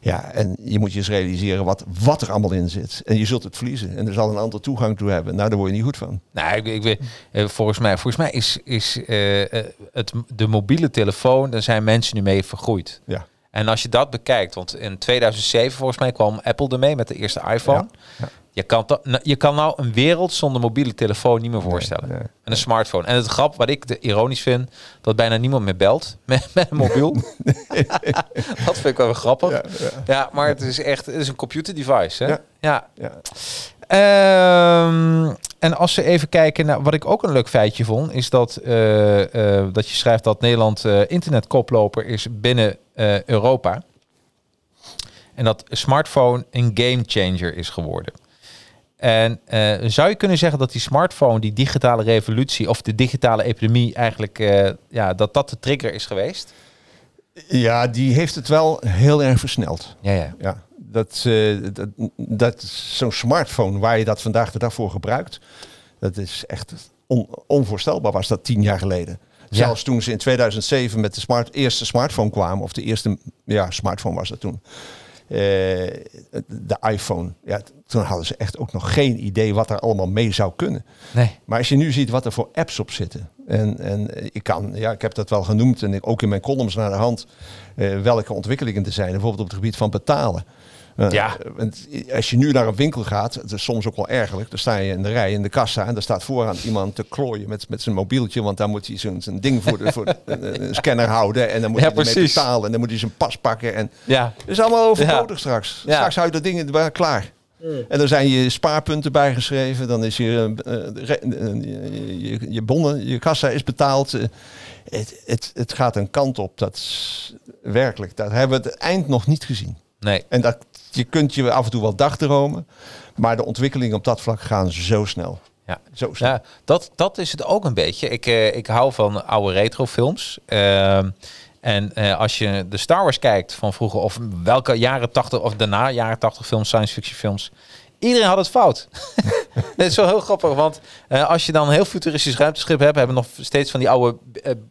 Ja, en je moet je eens realiseren wat, wat er allemaal in zit. En je zult het verliezen. En er zal een ander toegang toe hebben. Nou, daar word je niet goed van. Nou, ik, ik weet, eh, volgens mij, volgens mij is, is eh, het, de mobiele telefoon, daar zijn mensen nu mee vergroeid. Ja. En als je dat bekijkt, want in 2007 volgens mij kwam Apple ermee met de eerste iPhone. Ja, ja. Je, kan nou, je kan nou een wereld zonder mobiele telefoon niet meer voorstellen. nee. En een smartphone. En het grap wat ik de ironisch vind, dat bijna niemand meer belt *laughs* met, met een mobiel. *laughs* dat vind ik wel grappig. Ja, Ja, ja. maar het is echt het is een computer device. Hè? Ja. Ehm, en als we even kijken naar wat ik ook een leuk feitje vond, is dat, eh, eh, dat je schrijft dat Nederland eh, internetkoploper is binnen Europa. En dat smartphone een game changer is geworden. En eh, zou je kunnen zeggen dat die smartphone, die digitale revolutie of de digitale epidemie eigenlijk, eh, ja, dat dat de trigger is geweest? ja, die heeft het wel heel erg versneld. Ja, ja. Ja, dat, eh, dat, dat zo'n smartphone waar je dat vandaag de dag voor gebruikt, dat is echt on- onvoorstelbaar was dat tien jaar geleden. Ja. Zelfs toen ze in 2007 met de smart, eerste smartphone kwamen, of de eerste ja, smartphone was dat toen, de iPhone. Ja, toen hadden ze echt ook nog geen idee wat er allemaal mee zou kunnen. Nee. Maar als je nu ziet wat er voor apps op zitten. En, en ik kan, ja, ik heb dat wel genoemd en ik, ook in mijn columns naar de hand. eh, welke ontwikkelingen er zijn. Bijvoorbeeld op het gebied van betalen. Eh, Ja. want als je nu naar een winkel gaat, het is soms ook wel ergerlijk. Dan sta je in de rij in de kassa en daar staat vooraan iemand te klooien met, met zijn mobieltje. Want daar moet hij zo'n zijn ding voor de, voor de *laughs* een- scanner houden. En dan moet Ja, hij ermee precies. betalen. En dan moet hij zijn pas pakken. En Ja. dat is allemaal overbodig straks. Ja. Straks hou je dat ding erbij klaar. En dan zijn je spaarpunten bijgeschreven. Dan is je, eh, eh, je, je, je bonnen, je kassa is betaald. Eh, Het, het, het gaat een kant op. Dat is werkelijk. Dat hebben we het eind nog niet gezien. Nee. En dat, je kunt je af en toe wel dagdromen. Maar de ontwikkelingen op dat vlak gaan zo snel. Ja. Zo snel. Ja, dat, dat is het ook een beetje. Ik, eh, ik hou van oude retrofilms. Ehm en eh, als je de Star Wars kijkt van vroeger, of welke jaren 80 of daarna jaren 80 films, science fiction films. Iedereen had het fout. *laughs* dat is wel heel grappig, want eh, als je dan een heel futuristisch ruimteschip hebt, hebben we nog steeds van die oude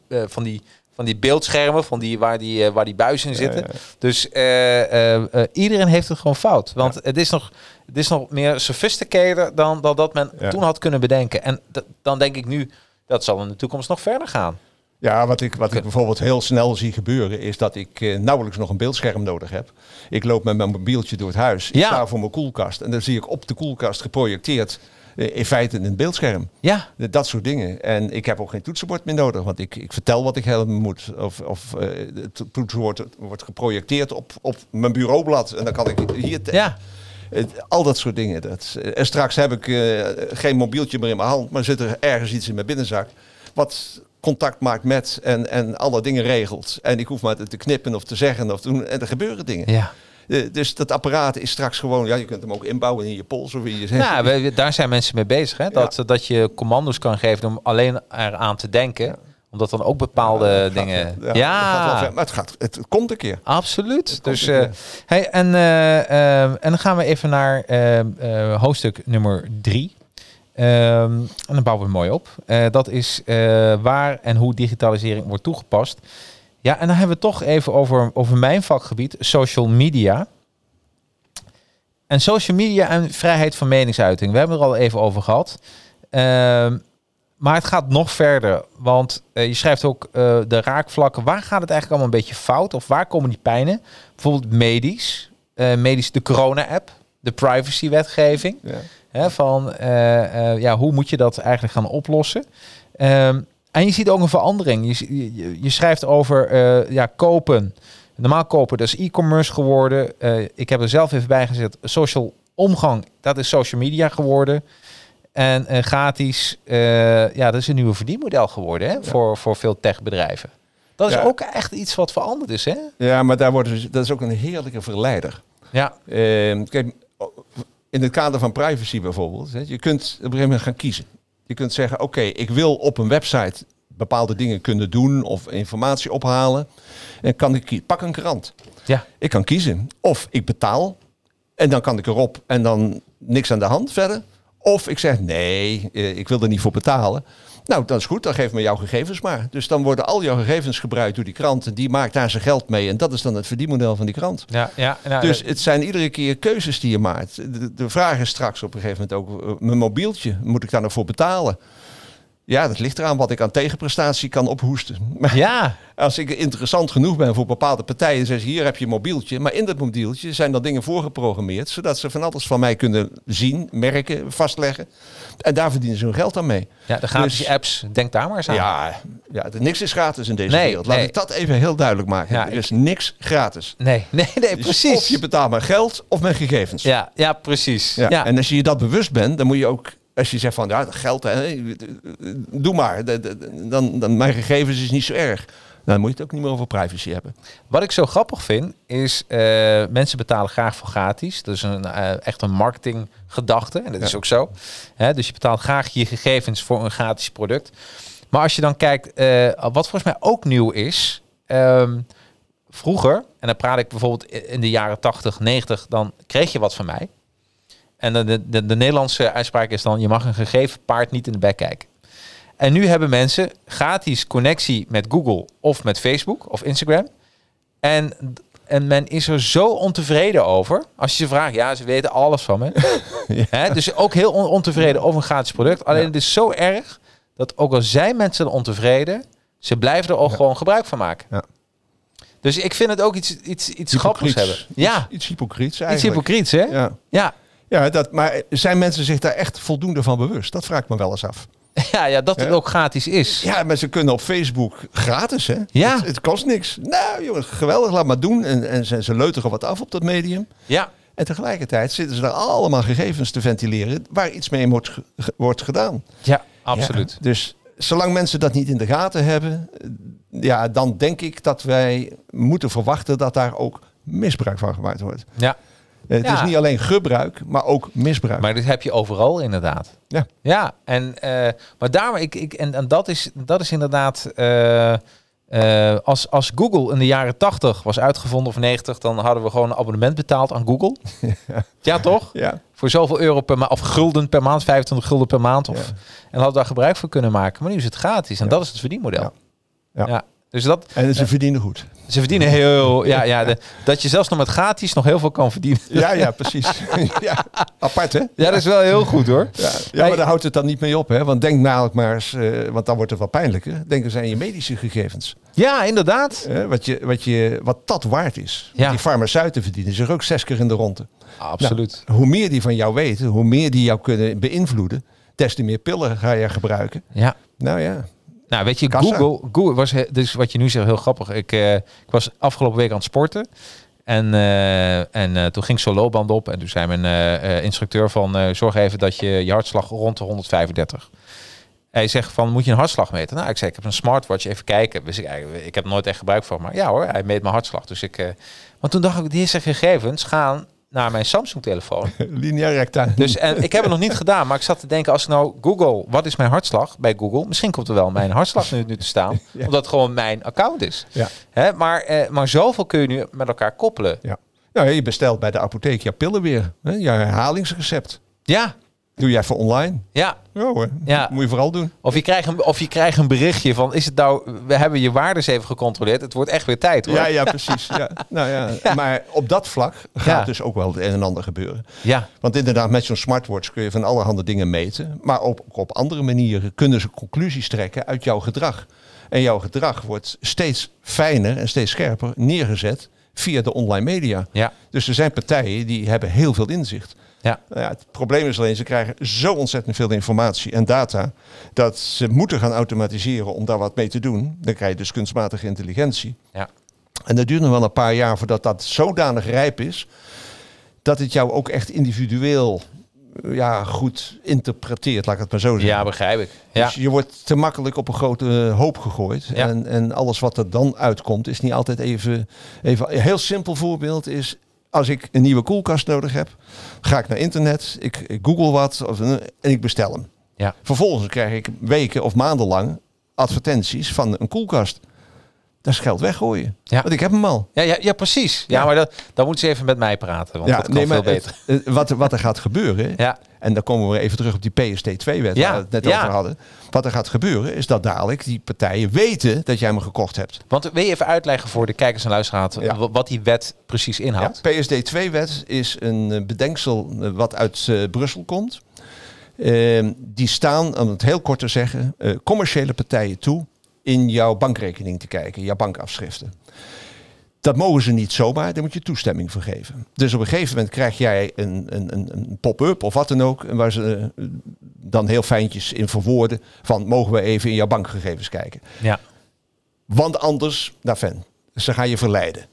van die van die beeldschermen, van die, waar, die, eh, waar die buizen in zitten. ja. Dus eh, eh, iedereen heeft het gewoon fout. Want het, is nog, het is nog meer sophisticated dan, dan dat men toen had kunnen bedenken. En dan denk ik nu, dat zal in de toekomst nog verder gaan. Ja, wat ik, wat ik bijvoorbeeld heel snel zie gebeuren, is dat ik eh, nauwelijks nog een beeldscherm nodig heb. Ik loop met mijn mobieltje door het huis. Ik Ja. sta voor mijn koelkast. En dan zie ik op de koelkast geprojecteerd in feite een beeldscherm. Ja, Eh, Dat soort dingen. En ik heb ook geen toetsenbord meer nodig, want ik, ik vertel wat ik helpen moet. Of, of eh, het toetsenbord wordt geprojecteerd op, op mijn bureaublad. En dan kan ik hier... ja, al dat soort dingen. Dat, en straks heb ik eh, geen mobieltje meer in mijn hand, maar zit er ergens iets in mijn binnenzak. Wat contact maakt met en, en alle dingen regelt. En ik hoef maar te knippen of te zeggen of te doen. En er gebeuren dingen. Ja. Eh, dus dat apparaat is straks gewoon, ja, je kunt hem ook inbouwen in je pols of in je Ja, we- we- daar zijn mensen mee bezig. Hè? Dat, dat je commando's kan geven om alleen eraan te denken. Omdat dan ook bepaalde Ja, dat gaat dingen... Ja, gaat wel maar het, gaat, het komt een keer. absoluut. Dus, keer. hey, en, eh, eh, en dan gaan we even naar hoofdstuk nummer drie. Ehm, en dan bouwen we mooi op. Dat is waar en hoe digitalisering wordt toegepast. Ja, en dan hebben we het toch even over, over mijn vakgebied, social media. En social media en vrijheid van meningsuiting. We hebben het er al even over gehad. Ehm, maar het gaat nog verder. Want eh, je schrijft ook eh, de raakvlakken. Waar gaat het eigenlijk allemaal een beetje fout? Of waar komen die pijnen? Bijvoorbeeld medisch. Eh, medisch, de corona-app. De privacy-wetgeving. Ja. Hè, van ja, hoe moet je dat eigenlijk gaan oplossen? Ehm, en je ziet ook een verandering. Je, je, je schrijft over eh, ja, kopen. Normaal kopen, dat is e-commerce geworden. Eh, ik heb er zelf even bij gezet. Social omgang, dat is social media geworden. En eh, gratis, ja, dat is een nieuwe verdienmodel geworden hè, voor, voor veel techbedrijven. Dat is Ja. ook echt iets wat veranderd is, hè? Ja, maar daar worden, ze- dat is ook een heerlijke verleider. Ja, Ehm, kijk, in het kader van privacy bijvoorbeeld, hè, je kunt op een gegeven moment gaan kiezen. Je kunt zeggen, oké, ik wil op een website bepaalde dingen kunnen doen of informatie ophalen. En kan ik pak een krant. ja, Ik kan kiezen of ik betaal en dan kan ik erop en dan niks aan de hand verder. Of ik zeg nee, eh, ik wil er niet voor betalen. Nou, dat is goed, dan geef me jouw gegevens maar. Dus dan worden al jouw gegevens gebruikt door die krant en die maakt daar zijn geld mee. En dat is dan het verdienmodel van die krant. ja, ja. Nou, Dus eh, het zijn iedere keer keuzes die je maakt. De, de vraag is straks op een gegeven moment ook, eh, mijn mobieltje, moet ik daar nog voor betalen? Ja, dat ligt eraan wat ik aan tegenprestatie kan ophoesten. Maar ja, als ik interessant genoeg ben voor bepaalde partijen, zeggen ze hier heb je een mobieltje. Maar in dat mobieltje zijn er dingen voorgeprogrammeerd, zodat ze van alles van mij kunnen zien, merken, vastleggen. En daar verdienen ze hun geld aan mee. ja, de gratis Dus- apps, denk daar maar eens aan. Ja, ja, niks is gratis in deze Nee, wereld. Laat nee. ik dat even heel duidelijk maken. Ja, er is niks gratis. Nee, *laughs* nee, nee, Dus precies. Of je betaalt met geld of met gegevens. Ja, ja, precies. Ja. Ja. En als je je dat bewust bent, dan moet je ook, als je zegt van ja, geld, hè, doe maar. Dan, dan mijn gegevens is niet zo erg. Dan moet je het ook niet meer over privacy hebben. Wat ik zo grappig vind, is eh, mensen betalen graag voor gratis. Dat is een, eh, echt een marketinggedachte. En dat is ook zo. Hè, dus je betaalt graag je gegevens voor een gratis product. Maar als je dan kijkt, eh, wat volgens mij ook nieuw is. ehm, vroeger, en dan praat ik bijvoorbeeld in de jaren 80, 90, dan kreeg je wat van mij. En de, de, de, de Nederlandse uitspraak is dan, je mag een gegeven paard niet in de bek kijken. En nu hebben mensen gratis connectie met Google of met Facebook of Instagram. En, en men is er zo ontevreden over. Als je ze vraagt, ja, ze weten alles van me. *laughs* Dus ook heel on- ontevreden over een gratis product. Alleen Ja. het is zo erg dat ook al zijn mensen er ontevreden, ze blijven er ook gewoon gebruik van maken. Ja. Dus ik vind het ook iets, iets, iets grappigs hebben. Hypocriets. Ja, Iets, iets hypocriets iets eigenlijk. hypocriets, hè? Ja. Ja. Ja. Dat, maar zijn mensen zich daar echt voldoende van bewust? Dat vraag ik me wel eens af. *laughs* Ja, ja, dat het Ja. ook gratis is. Ja, maar ze kunnen op Facebook gratis, hè? Ja. Het, het kost niks. Nou, jongens, geweldig, laat maar doen. En, en ze, ze leuteren wat af op dat medium. Ja, En tegelijkertijd zitten ze daar allemaal gegevens te ventileren waar iets mee wordt, wordt gedaan. ja absoluut. Ja, dus zolang mensen dat niet in de gaten hebben, ja, dan denk ik dat wij moeten verwachten dat daar ook misbruik van gemaakt wordt. Ja. Eh, Het Ja. is niet alleen gebruik, maar ook misbruik. Maar dit heb je overal inderdaad. Ja. Ja, en, eh, maar daarom, ik, ik, en, en dat, is, dat is inderdaad, eh, eh, als, als Google in de jaren 80 was uitgevonden of 90, dan hadden we gewoon een abonnement betaald aan Google. *laughs* Ja, toch? ja, Voor zoveel euro per maand, of gulden per maand, 25 gulden per maand. Of, Ja. En hadden we daar gebruik van kunnen maken. Maar nu is het gratis en Ja. dat is het verdienmodel. Ja. Dus dat, en ze verdienen goed. ze verdienen heel, ja, ja, de, dat je zelfs nog met gratis nog heel veel kan verdienen. Ja, ja, precies. *laughs* ja, apart hè? Ja, dat is wel heel goed hoor. Ja, ja, maar daar houdt het dan niet mee op. Hè? Want denk namelijk maar eens, eh, want dan wordt het wel pijnlijker. Denk eens aan je medische gegevens. Ja, inderdaad. Hè? Wat, je, wat, je, wat dat waard is. Ja. Die farmaceuten verdienen zich ook zes keer in de ronde. Absoluut. Nou, hoe meer die van jou weten, hoe meer die jou kunnen beïnvloeden, des te meer pillen ga je gebruiken. Ja. Nou ja, Nou, weet je, Kassa. Google, Google was dus wat je nu zegt heel grappig. Ik, eh, ik was afgelopen week aan het sporten. En, eh, en eh, toen ging zo'n loopband op. En toen zei mijn instructeur van... zorg even dat je je hartslag rond de 135. Hij zegt van, moet je een hartslag meten? Nou, ik zei, ik heb een smartwatch, even kijken. Dus ik, ik heb nooit echt gebruik van, maar ja hoor, hij meet mijn hartslag. Dus ik, maar toen dacht ik, deze gegevens gaan naar mijn Samsung-telefoon. Linea *laughs* recta. Dus en ik heb het nog niet gedaan, maar ik zat te denken, als ik nou Google, wat is mijn hartslag bij Google? Misschien komt er wel mijn hartslag nu, nu te staan, *laughs* Ja. omdat het gewoon mijn account is. Ja. Hè? Maar, eh, maar zoveel kun je nu met elkaar koppelen. Ja. Nou, je bestelt bij de apotheek je pillen weer. Hè? Je herhalingsrecept. Ja, Doe je even online. ja. Ja hoor, Ja. moet je vooral doen. Of je, krijgt een, of je krijgt een berichtje van, is het nou, we hebben je waardes even gecontroleerd. Het wordt echt weer tijd hoor. Ja, ja, precies. Ja. Nou, ja. Maar op dat vlak gaat dus ook wel het een en ander gebeuren. ja. Want inderdaad, met zo'n smartwatch kun je van allerhande dingen meten. Maar op, ook op andere manieren kunnen ze conclusies trekken uit jouw gedrag. En jouw gedrag wordt steeds fijner en steeds scherper neergezet via de online media. Ja. Dus er zijn partijen die hebben heel veel inzicht. Ja. Nou ja, het probleem is alleen, ze krijgen zo ontzettend veel informatie en data... dat ze moeten gaan automatiseren om daar wat mee te doen. Dan krijg je dus kunstmatige intelligentie. Ja. En dat duurt nog wel een paar jaar voordat dat zodanig rijp is... dat het jou ook echt individueel eh, ja, goed interpreteert, laat ik het maar zo zeggen. ja, begrijp ik. Ja. Dus je wordt te makkelijk op een grote hoop gegooid. Ja. En, en alles wat er dan uitkomt is niet altijd even, even... Een heel simpel voorbeeld is... Als ik een nieuwe koelkast nodig heb, ga ik naar internet, ik, ik google wat of, en ik bestel hem. Ja. Vervolgens krijg ik weken of maanden lang advertenties van een koelkast. Dat is geld weggooien. Ja. Want ik heb hem al. Ja, ja, ja, precies. Ja, Ja. maar dat, dan moeten ze even met mij praten, want dat kan veel beter. het- wat, er- wat er gaat gebeuren, Ja, en dan komen we even terug op die PST2-wet Ja, waar we het net over hadden. Wat er gaat gebeuren is dat dadelijk die partijen weten dat jij hem gekocht hebt. want wil je even uitleggen voor de kijkers en luisteraars wat die wet precies inhoudt? Ja, PSD2-wet is een eh, bedenksel eh, wat uit eh, Brussel komt. Ehm, die staan, om het heel kort te zeggen, commerciële partijen toe in jouw bankrekening te kijken, jouw bankafschriften. Dat mogen ze niet zomaar, daar moet je toestemming voor geven. Dus op een gegeven moment krijg jij een, een, een, pop-up of wat dan ook, waar ze eh, dan heel fijntjes in verwoorden van mogen we even in jouw bankgegevens kijken. Ja. Want anders, nou fan, ze gaan je verleiden.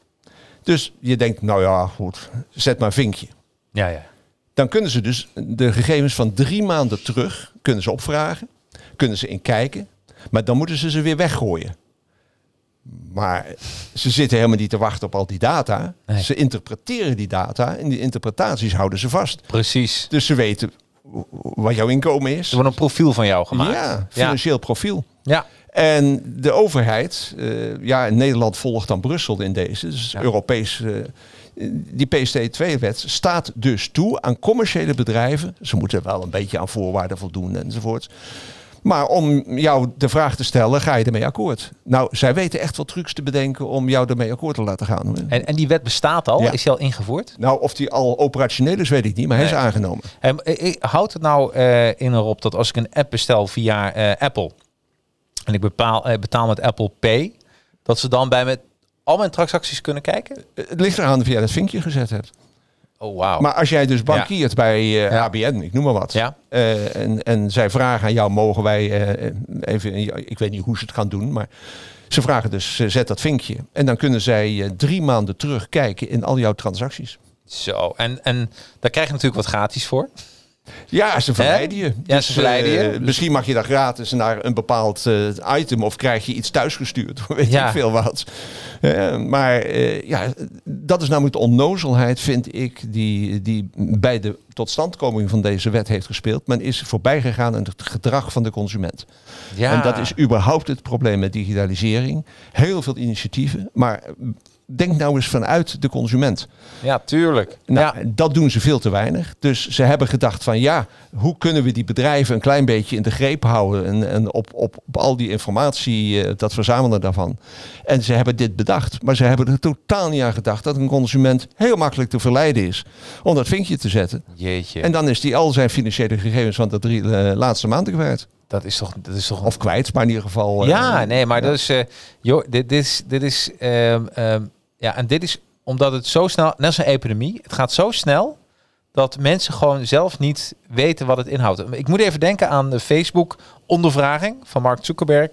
Dus je denkt, nou ja, goed, zet maar een vinkje. Ja, ja. Dan kunnen ze dus de gegevens van drie maanden terug kunnen ze opvragen. Kunnen ze in kijken. Maar dan moeten ze ze weer weggooien. Maar ze zitten helemaal niet te wachten op al die data. Nee. Ze interpreteren die data en die interpretaties houden ze vast. Precies. Dus ze weten wat jouw inkomen is. Er wordt een profiel van jou gemaakt. Ja, financieel profiel. Ja. En de overheid, eh, ja, Nederland volgt dan Brussel in deze, dus Ja. Europees. eh, die PST2-wet staat dus toe aan commerciële bedrijven. Ze moeten wel een beetje aan voorwaarden voldoen enzovoort. Maar om jou de vraag te stellen, ga je ermee akkoord? Nou, zij weten echt wel trucs te bedenken om jou ermee akkoord te laten gaan. hoor. En, en die wet bestaat al? Ja. Is die al ingevoerd? Nou, of die al operationeel is, weet ik niet, maar hij is aangenomen. En, eh, eh, houdt het nou eh, in erop dat als ik een app bestel via Apple en ik bepaal, betaal met Apple Pay, dat ze dan bij me al mijn transacties kunnen kijken? Het ligt eraan of jij dat vinkje gezet hebt. Oh, wauw. Maar als jij dus bankiert bij eh, Ja. ABN, ik noem maar wat. Ja. eh, en, en zij vragen aan jou, mogen wij eh, even, ik weet niet hoe ze het gaan doen, maar ze vragen dus, eh, zet dat vinkje. En dan kunnen zij eh, drie maanden terugkijken in al jouw transacties. Zo, en, en daar krijg je natuurlijk wat gratis voor. Ja, ze verleiden je. Ja, ze verleiden je. eh, Dus- misschien mag je daar gratis naar een bepaald eh, item of krijg je iets thuisgestuurd. *laughs* Weet Ja. ik veel wat. Maar eh, ja, dat is namelijk de onnozelheid, vind ik, die, die bij de totstandkoming van deze wet heeft gespeeld. Men is voorbij gegaan aan het gedrag van de consument. Ja. En dat is überhaupt het probleem met digitalisering. Heel veel initiatieven, maar denk nou eens vanuit de consument. Ja, tuurlijk. Nou, ja. dat doen ze veel te weinig. Dus ze hebben gedacht van ja, hoe kunnen we die bedrijven een klein beetje in de greep houden en, en op, op, op al die informatie, eh, dat verzamelen daarvan. En ze hebben dit bedacht, maar ze hebben er totaal niet aan gedacht dat een consument heel makkelijk te verleiden is om dat vinkje te zetten. Jeetje. En dan is hij al zijn financiële gegevens van de drie eh, laatste maanden kwijt. dat is toch, dat is toch een Of kwijt, maar in ieder geval. eh, Ja, nee, maar ja. dat is, joh, dit, dit is, dit is, ehm, ehm, ja, en dit is omdat het zo snel, net als een epidemie, het gaat zo snel dat mensen gewoon zelf niet weten wat het inhoudt. Ik moet even denken aan de Facebook-ondervraging van Mark Zuckerberg,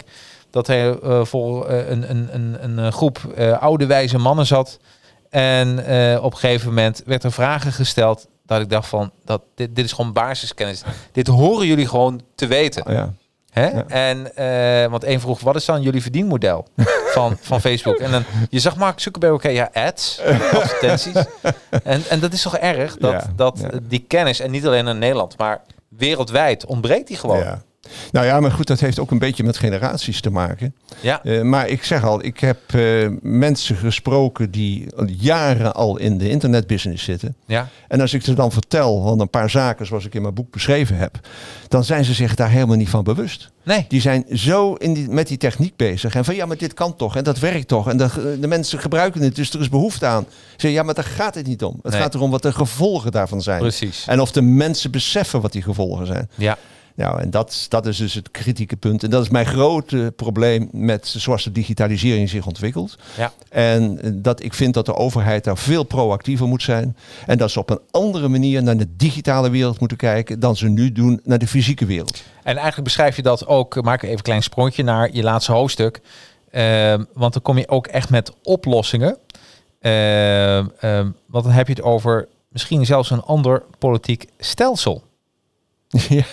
dat hij eh, voor eh, een, een, een, een eh, groep oude wijze mannen zat en op een gegeven moment werd er vragen gesteld dat ik dacht van, dat, dit, dit is gewoon basiskennis. dit horen jullie gewoon te weten. Ja. Hè? En, eh, want één vroeg, wat is dan jullie verdienmodel *laughs* van, van Facebook? En dan, je zag Mark Zuckerberg, oké, ja, ads, *laughs* advertenties. En, en dat is toch erg, dat, Ja, dat ja. die kennis, en niet alleen in Nederland, maar wereldwijd, ontbreekt die gewoon. Ja. Nou ja, maar goed, dat heeft ook een beetje met generaties te maken. Ja. Eh, maar ik zeg al, ik heb eh, mensen gesproken die jaren al in de internetbusiness zitten. ja. En als ik ze dan vertel van een paar zaken zoals ik in mijn boek beschreven heb, dan zijn ze zich daar helemaal niet van bewust. Nee. Die zijn zo in die, met die techniek bezig. En van ja, maar dit kan toch en dat werkt toch. En de, de mensen gebruiken het, dus er is behoefte aan. Ze zeggen, ja, maar daar gaat het niet om. Het Nee. gaat erom wat de gevolgen daarvan zijn. Precies. En of de mensen beseffen wat die gevolgen zijn. Ja. Nou, en dat, dat is dus het kritieke punt. En dat is mijn grote probleem met zoals de digitalisering zich ontwikkelt. Ja. En eh, dat ik vind dat de overheid daar veel proactiever moet zijn. En dat ze op een andere manier naar de digitale wereld moeten kijken dan ze nu doen naar de fysieke wereld. En eigenlijk beschrijf je dat ook, maak even een klein sprongje naar je laatste hoofdstuk. Ehm, want dan kom je ook echt met oplossingen. Ehm, ehm, want dan heb je het over misschien zelfs een ander politiek stelsel. *laughs* ja,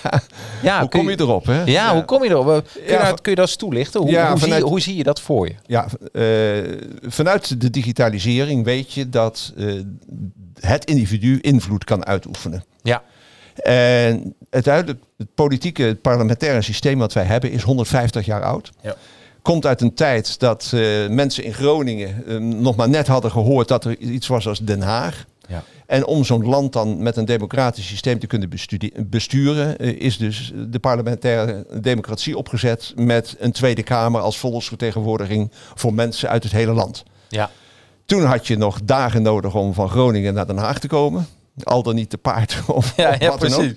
Ja, hoe kom je erop? Hè? Ja, hoe kom je erop? Kun je, Ja, dat, kun je dat eens toelichten? Hoe, hoe, zie, vanuit- je, hoe zie je dat voor je? Ja, eh, vanuit de digitalisering weet je dat eh, het individu invloed kan uitoefenen. Ja, En uiteindelijk, het politieke, het parlementaire systeem wat wij hebben is 150 jaar oud. Ja. Komt uit een tijd dat eh, mensen in Groningen nog maar net hadden gehoord dat er iets was als Den Haag. Ja. En om zo'n land dan met een democratisch systeem te kunnen besturen, eh, is dus de parlementaire democratie opgezet met een Tweede Kamer als volksvertegenwoordiging voor mensen uit het hele land. ja. Toen had je nog dagen nodig om van Groningen naar Den Haag te komen. Al dan niet te paard *laughs* of, Ja, wat dan ook.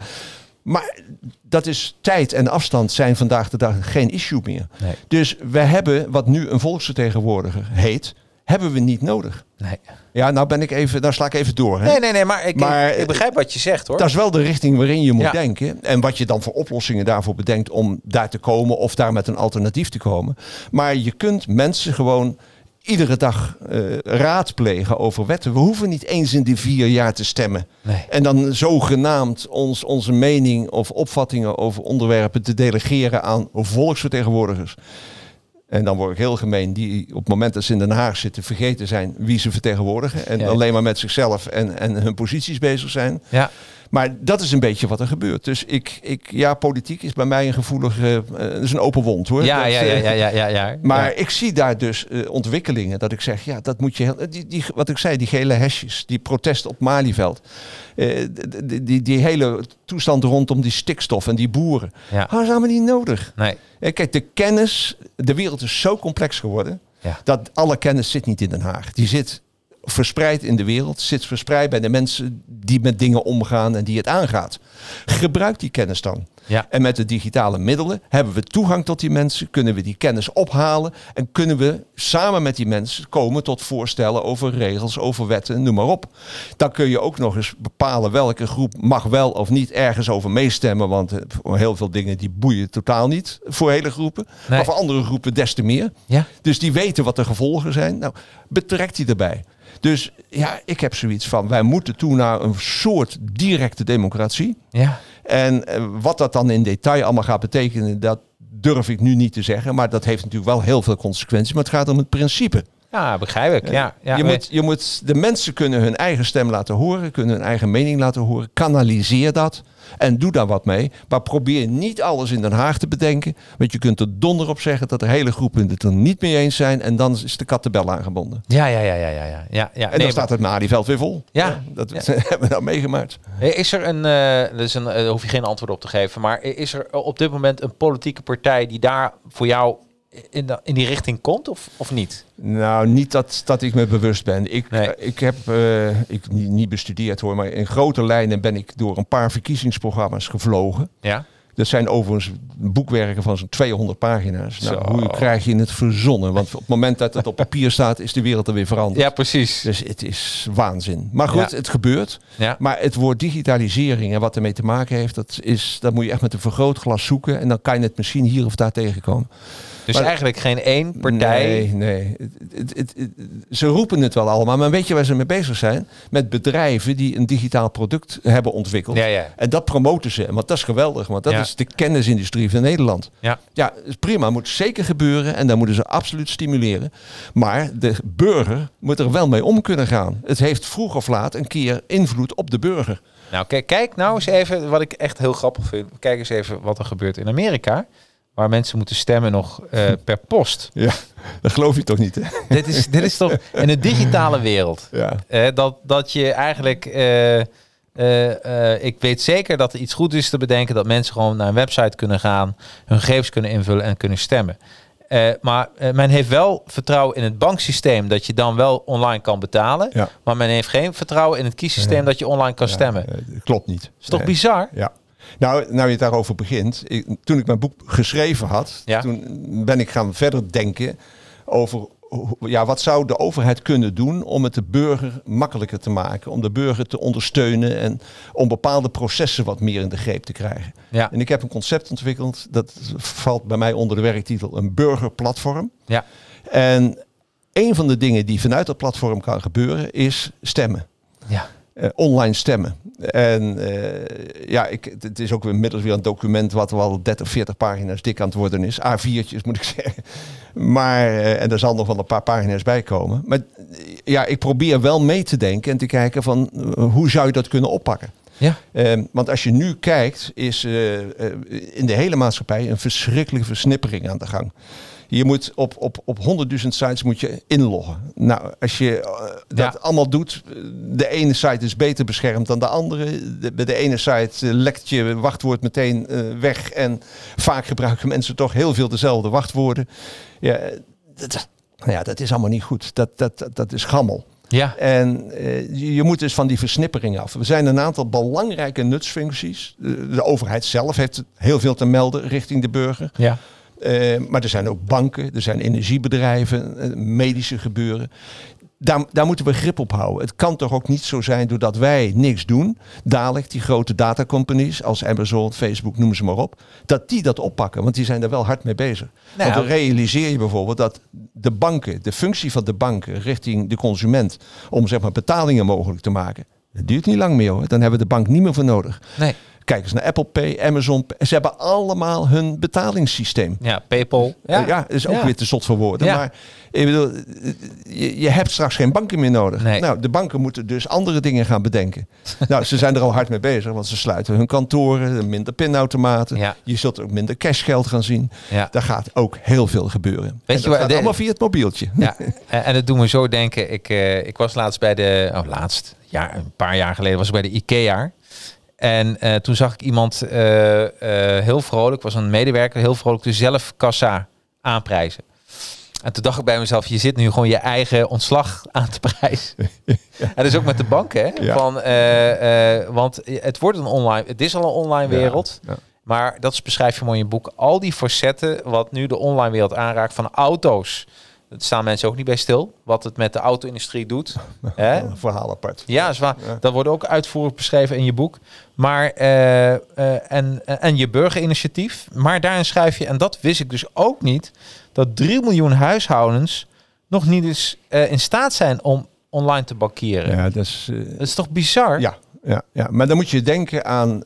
Maar dat is tijd en afstand zijn vandaag de dag geen issue meer. Nee. Dus we hebben wat nu een volksvertegenwoordiger heet, hebben we niet nodig. Nee. Ja, nou ben ik even, daar sla ik even door. Hè? nee, nee, nee, maar ik, Maar, ik, begrijp wat je zegt hoor. Dat is wel de richting waarin je moet Ja. denken. En wat je dan voor oplossingen daarvoor bedenkt om daar te komen of daar met een alternatief te komen. Maar je kunt mensen gewoon iedere dag eh, raadplegen over wetten. We hoeven niet eens in die vier jaar te stemmen. Nee. En dan zogenaamd ons, onze mening of opvattingen over onderwerpen te delegeren aan volksvertegenwoordigers. En dan word ik heel gemeen, die op het moment dat ze in Den Haag zitten vergeten zijn wie ze vertegenwoordigen. En Ja. alleen maar met zichzelf en, en hun posities bezig zijn. Ja. Maar dat is een beetje wat er gebeurt. Dus ik, ik ja, politiek is bij mij een gevoelige, het is een open wond hoor. Ja, Dat, ja, eh, ja, ja, ja, ja, ja. Maar Ja. ik zie daar dus eh, ontwikkelingen dat ik zeg, ja, dat moet je heel, die, die, wat ik zei, die gele hesjes, die protest op Malieveld, eh, d- d- die, die hele toestand rondom die stikstof en die boeren, Ja. dat is allemaal niet nodig. Nee. Kijk, de kennis, de wereld is zo complex geworden Ja. dat alle kennis zit niet in Den Haag. Die zit verspreid in de wereld, zit verspreid bij de mensen die met dingen omgaan en die het aangaat. Gebruik die kennis dan. Ja. En met de digitale middelen hebben we toegang tot die mensen, kunnen we die kennis ophalen en kunnen we samen met die mensen komen tot voorstellen over regels, over wetten, noem maar op. Dan kun je ook nog eens bepalen welke groep mag wel of niet ergens over meestemmen, want eh, heel veel dingen die boeien totaal niet voor hele groepen, Nee. maar voor andere groepen des te meer. Ja. Dus die weten wat de gevolgen zijn. Nou, betrekt die erbij. Dus ja, ik heb zoiets van, wij moeten toe naar een soort directe democratie. Ja. En eh, wat dat dan in detail allemaal gaat betekenen, dat durf ik nu niet te zeggen. Maar dat heeft natuurlijk wel heel veel consequenties. Maar het gaat om het principe. Ja, begrijp ik. Ja. ja je, moet, je moet, de mensen kunnen hun eigen stem laten horen, kunnen hun eigen mening laten horen. Kanaliseer dat en doe daar wat mee. Maar probeer niet alles in Den Haag te bedenken. Want je kunt er donder op zeggen dat er hele groepen het er niet mee eens zijn. En dan is de kat de bel aangewonden. Ja, ja, ja, ja, ja, ja. ja, ja. En dan staat het Malieveld weer vol. Ja. dat Ja. *laughs* hebben we nou meegemaakt. Is er een, eh dus een, eh, daar hoef je geen antwoord op te geven, maar is er op dit moment een politieke partij die daar voor jou in, de- in die richting komt of, of niet? Nou, niet dat, dat ik me bewust ben. Ik, Nee. eh, ik heb eh, ik niet, niet bestudeerd hoor, maar in grote lijnen ben ik door een paar verkiezingsprogramma's gevlogen. Ja. Dat zijn overigens boekwerken van zo'n 200 pagina's. Nou, Zo. hoe krijg je het verzonnen? Want op het moment dat het op papier *laughs* staat, is de wereld er weer veranderd. Ja, precies. Dus het is waanzin. Maar goed, Ja. het gebeurt. Ja. Maar het woord digitalisering en wat ermee te maken heeft, dat, is, dat moet je echt met een vergrootglas zoeken. En dan kan je het misschien hier of daar tegenkomen. Dus Maar- eigenlijk geen één partij. Nee, nee. Het- het- ze roepen het wel allemaal, maar weet je waar ze mee bezig zijn? Met bedrijven die een digitaal product hebben ontwikkeld. Ja, ja. En dat promoten ze, want dat is geweldig, want dat Ja. is de kennisindustrie van Nederland. Ja. Ja, prima, moet zeker gebeuren en daar moeten ze absoluut stimuleren. Maar de burger moet er wel mee om kunnen gaan. Het heeft vroeg of laat een keer invloed op de burger. Nou, kijk, kijk nou eens even wat ik echt heel grappig vind. Kijk eens even wat er gebeurt in Amerika. Waar mensen moeten stemmen nog eh, *laughs* per post. Ja, dat geloof je toch niet, hè? *laughs* dit, is, dit is toch in de digitale wereld. Ja. Eh, dat, dat je eigenlijk. eh, ik weet zeker dat er iets goed is te bedenken dat mensen gewoon naar een website kunnen gaan, hun gegevens kunnen invullen en kunnen stemmen. Maar men heeft wel vertrouwen in het banksysteem dat je dan wel online kan betalen. Ja. Maar men heeft geen vertrouwen in het kiessysteem dat je online kan stemmen. Ja, klopt niet. is toch Nee. bizar? Ja. Nou, nou je het daarover begint. Ik, toen ik mijn boek geschreven had, Ja. toen ben ik gaan verder denken over ja, wat zou de overheid kunnen doen om het de burger makkelijker te maken, om de burger te ondersteunen en om bepaalde processen wat meer in de greep te krijgen. Ja. En ik heb een concept ontwikkeld, dat valt bij mij onder de werktitel een burgerplatform. Ja. En een van de dingen die vanuit dat platform kan gebeuren is stemmen. Ja. Eh, online stemmen. En eh, ja, ik, het is ook inmiddels weer een document wat wel 30, 40 pagina's dik aan het worden is. A4'tjes moet ik *laughs* zeggen. Maar, eh, en er zal nog wel een paar pagina's bij komen. Maar ja, ik probeer wel mee te denken en te kijken van hoe zou je dat kunnen oppakken. Ja. Ehm, want als je nu kijkt, is in de hele maatschappij een verschrikkelijke versnippering aan de gang. Je moet op, op, op 100.000 sites moet je inloggen. Nou, als je eh, dat Ja. allemaal doet, eh, de ene site is beter beschermd dan de andere. De, bij de ene site eh, lekt je wachtwoord meteen weg. En vaak gebruiken mensen toch heel veel dezelfde wachtwoorden. Ja, dat, nou ja, dat is allemaal niet goed. Dat, dat, dat, dat is gammel. Ja. En je, je moet dus van die versnippering af. Er zijn een aantal belangrijke nutsfuncties. De, de overheid zelf heeft heel veel te melden richting de burger. Ja. Eh, maar er zijn ook banken, er zijn energiebedrijven, eh, medische gebeuren. Daar, daar moeten we grip op houden. Het kan toch ook niet zo zijn doordat wij niks doen, dadelijk die grote datacompanies als Amazon, Facebook, noem ze maar op, dat die dat oppakken, want die zijn er wel hard mee bezig. Nou, want dan realiseer je bijvoorbeeld dat de banken, de functie van de banken richting de consument, om zeg maar betalingen mogelijk te maken, dat duurt niet lang meer hoor. Dan hebben we de bank niet meer voor nodig. Nee. Kijk eens naar Apple Pay, Amazon. Pay. Ze hebben allemaal hun betalingssysteem. Ja, PayPal. Ja, ja dat is ook Ja. weer te zot voor woorden. Ja. Maar ik bedoel, je, je hebt straks geen banken meer nodig. Nee. Nou, de banken moeten dus andere dingen gaan bedenken. *laughs* nou, ze zijn er al hard mee bezig, want ze sluiten hun kantoren, minder pinautomaten. Ja. Je zult ook minder cashgeld gaan zien. Ja. Daar gaat ook heel veel gebeuren. Weet en je dat waar- gaat de- allemaal via het mobieltje. Ja, *laughs* en, en het doet me zo denken. Ik, eh, ik was laatst bij de, oh laatst, ja, een paar jaar geleden was ik bij de IKEA. En eh, toen zag ik iemand eh, eh, heel vrolijk, was een medewerker, heel vrolijk de zelfkassa aanprijzen. En toen dacht ik bij mezelf, je zit nu gewoon je eigen ontslag aan te prijzen. *laughs* En dus ook met de banken, hè? Ja. Van, want het wordt een online, het is al een online wereld. ja. Maar dat is- beschrijf je mooi in je boek. Al die facetten wat nu de online wereld aanraakt van auto's. Dat staan mensen ook niet bij stil. Wat het met de auto-industrie doet. *laughs* Hè? Verhaal apart. Ja, is waar. Ja. Dat wordt ook uitvoerig beschreven in je boek. Maar, eh, eh, en, en je burgerinitiatief. Maar daarin schrijf je, en dat wist ik dus ook niet, dat 3 miljoen huishoudens nog niet eens eh, in staat zijn om online te bankieren. Ja, dat is... Dat is toch bizar? Ja, ja, ja, maar dan moet je denken aan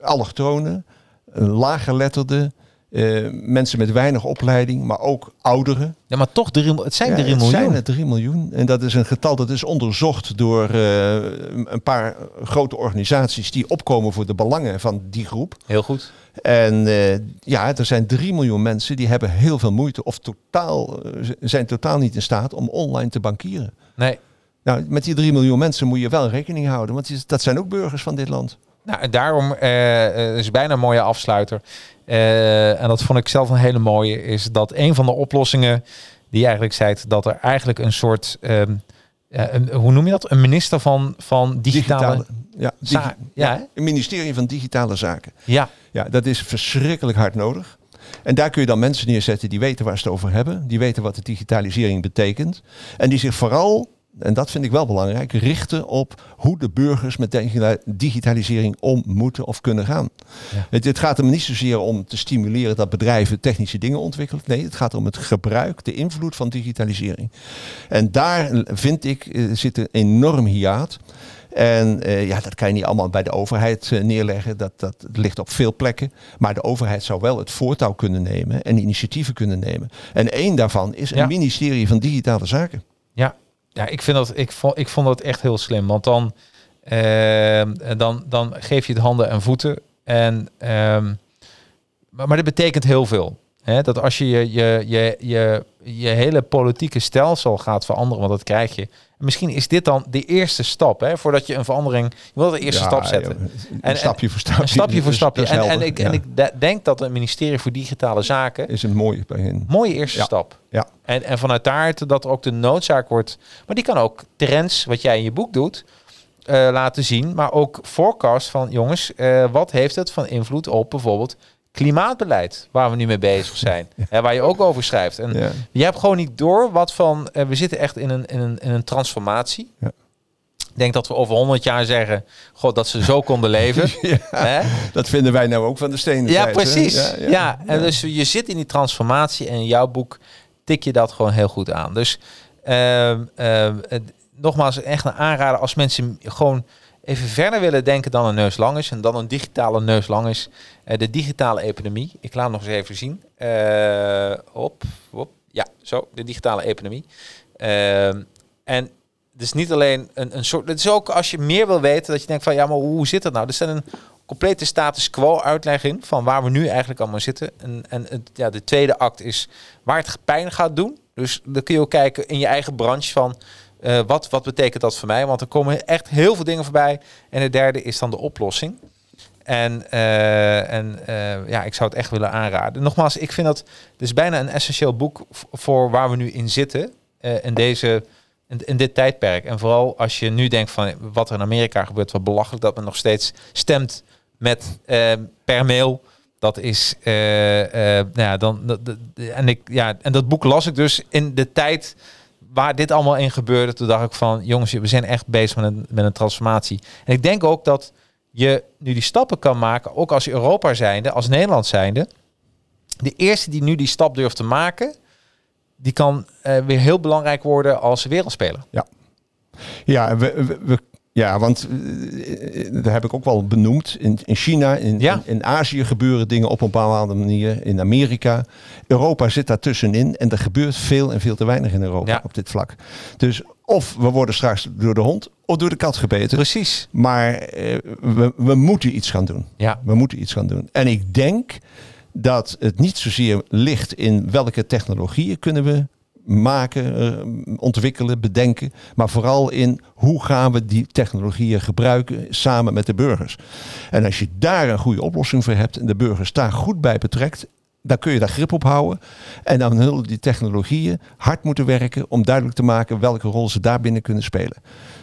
allochtonen, eh, eh, mensen met weinig opleiding, maar ook ouderen. Ja, maar toch, drie, het zijn Ja, 3 het miljoen. zijn er 3 miljoen. En dat is een getal dat is onderzocht door eh, een paar grote organisaties die opkomen voor de belangen van die groep. Heel goed. En eh, ja, er zijn 3 miljoen mensen die hebben heel veel moeite of totaal, zijn totaal niet in staat om online te bankieren. Nee. Nou, met die 3 miljoen mensen moet je wel rekening houden, want dat zijn ook burgers van dit land. Nou, en daarom eh, is bijna een mooie afsluiter. Eh, en dat vond ik zelf een hele mooie. Is dat een van de oplossingen die je eigenlijk zei dat er eigenlijk een soort, ehm, ja, een, hoe noem je dat? Een minister van, van digitale, ja, digi- ja, een ministerie van Digitale Zaken. ja, Ja, dat is verschrikkelijk hard nodig. En daar kun je dan mensen neerzetten die weten waar ze het over hebben. Die weten wat de digitalisering betekent. En die zich vooral en dat vind ik wel belangrijk, richten op hoe de burgers met digitali- digitalisering om moeten of kunnen gaan. Ja. Het, het gaat er niet zozeer om te stimuleren dat bedrijven technische dingen ontwikkelen. Nee, het gaat om het gebruik, de invloed van digitalisering. En daar vind ik eh, zit een enorm hiaat. En eh, ja, dat kan je niet allemaal bij de overheid eh, neerleggen. Dat, dat ligt op veel plekken. Maar de overheid zou wel het voortouw kunnen nemen en initiatieven kunnen nemen. En één daarvan is een Ja. ministerie van Digitale Zaken. Ja, ja ik, vind dat, ik, vond, ik vond dat echt heel slim. Want dan, ehm, dan, dan geef je het handen en voeten. En, ehm, maar, maar dat betekent heel veel. Hè? Dat als je je, je, je, je je hele politieke stelsel gaat veranderen, want dat krijg je. En misschien is dit dan de eerste stap, hè, voordat je een verandering... Je wil de eerste Ja, stap zetten. Een En- stapje voor stapje. Een stapje voor stapje. En, en, ik, ja. en ik de- denk dat het ministerie voor Digitale Zaken is een mooie begin. mooie eerste Ja. stap. Ja. En, en vanuit daar dat er ook de noodzaak wordt. Maar die kan ook trends, wat jij in je boek doet, eh, laten zien. Maar ook forecast van jongens, eh, wat heeft het van invloed op bijvoorbeeld klimaatbeleid, waar we nu mee bezig zijn. *laughs* Hè, waar je ook over schrijft. En Ja. je hebt gewoon niet door wat van. eh, we zitten echt in een, in een, in een transformatie. Ja. Ik denk dat we over 100 jaar zeggen, god, dat ze zo konden leven. *laughs* Dat vinden wij nou ook van de stenen. Ja, precies. Ja, en dus je zit in die transformatie en in jouw boek tik je dat gewoon heel goed aan. Dus ehm, ehm, nogmaals, echt een aanrader als mensen gewoon even verder willen denken dan een neus lang is en dan een digitale neus lang is. Eh, de digitale epidemie. Ik laat nog eens even zien. Eh, op, op, ja, zo, de digitale epidemie. Ehm, en is niet alleen een, een soort. Het is ook als je meer wil weten, dat je denkt van ja, maar hoe zit dat nou? Er staat een complete status quo uitleg in van waar we nu eigenlijk allemaal zitten. En, en ja, de tweede act is waar het pijn gaat doen. Dus dan kun je ook kijken in je eigen branche van eh, wat, wat betekent dat voor mij? Want er komen echt heel veel dingen voorbij. En de derde is dan de oplossing. En, eh, en eh, ja, ik zou het echt willen aanraden. Nogmaals, ik vind dat dus bijna een essentieel boek voor waar we nu in zitten. in, deze, in, dit tijdperk. En vooral als je nu denkt van wat er in Amerika gebeurt, wat belachelijk dat men nog steeds stemt met per mail. Dat is, nou ja, dan, en, ik, ja, en dat boek las ik dus in de tijd waar dit allemaal in gebeurde. Toen dacht ik van, jongens, we zijn echt bezig met een, met een transformatie. En ik denk ook dat je nu die stappen kan maken, ook als Europa zijnde, als Nederland zijnde. De eerste die nu die stap durft te maken, die kan eh, weer heel belangrijk worden als wereldspeler. Ja, we, we- we- ja want eh, dat heb ik ook wel benoemd. In, in China, in, Ja. in, in Azië gebeuren dingen op een bepaalde manier. In Amerika. Europa zit daar tussenin. En er gebeurt veel en veel te weinig in Europa Ja. op dit vlak. Dus of we worden straks door de hond of door de kat gebeten. Precies. Maar eh, we, we moeten iets gaan doen. Ja. We moeten iets gaan doen. En ik denk dat het niet zozeer ligt in welke technologieën kunnen we maken, eh, ontwikkelen, bedenken. Maar vooral in hoe gaan we die technologieën gebruiken samen met de burgers. En als je daar een goede oplossing voor hebt en de burgers daar goed bij betrekt. Dan kun je daar grip op houden. En dan zullen die technologieën hard moeten werken om duidelijk te maken welke rol ze daarbinnen kunnen spelen.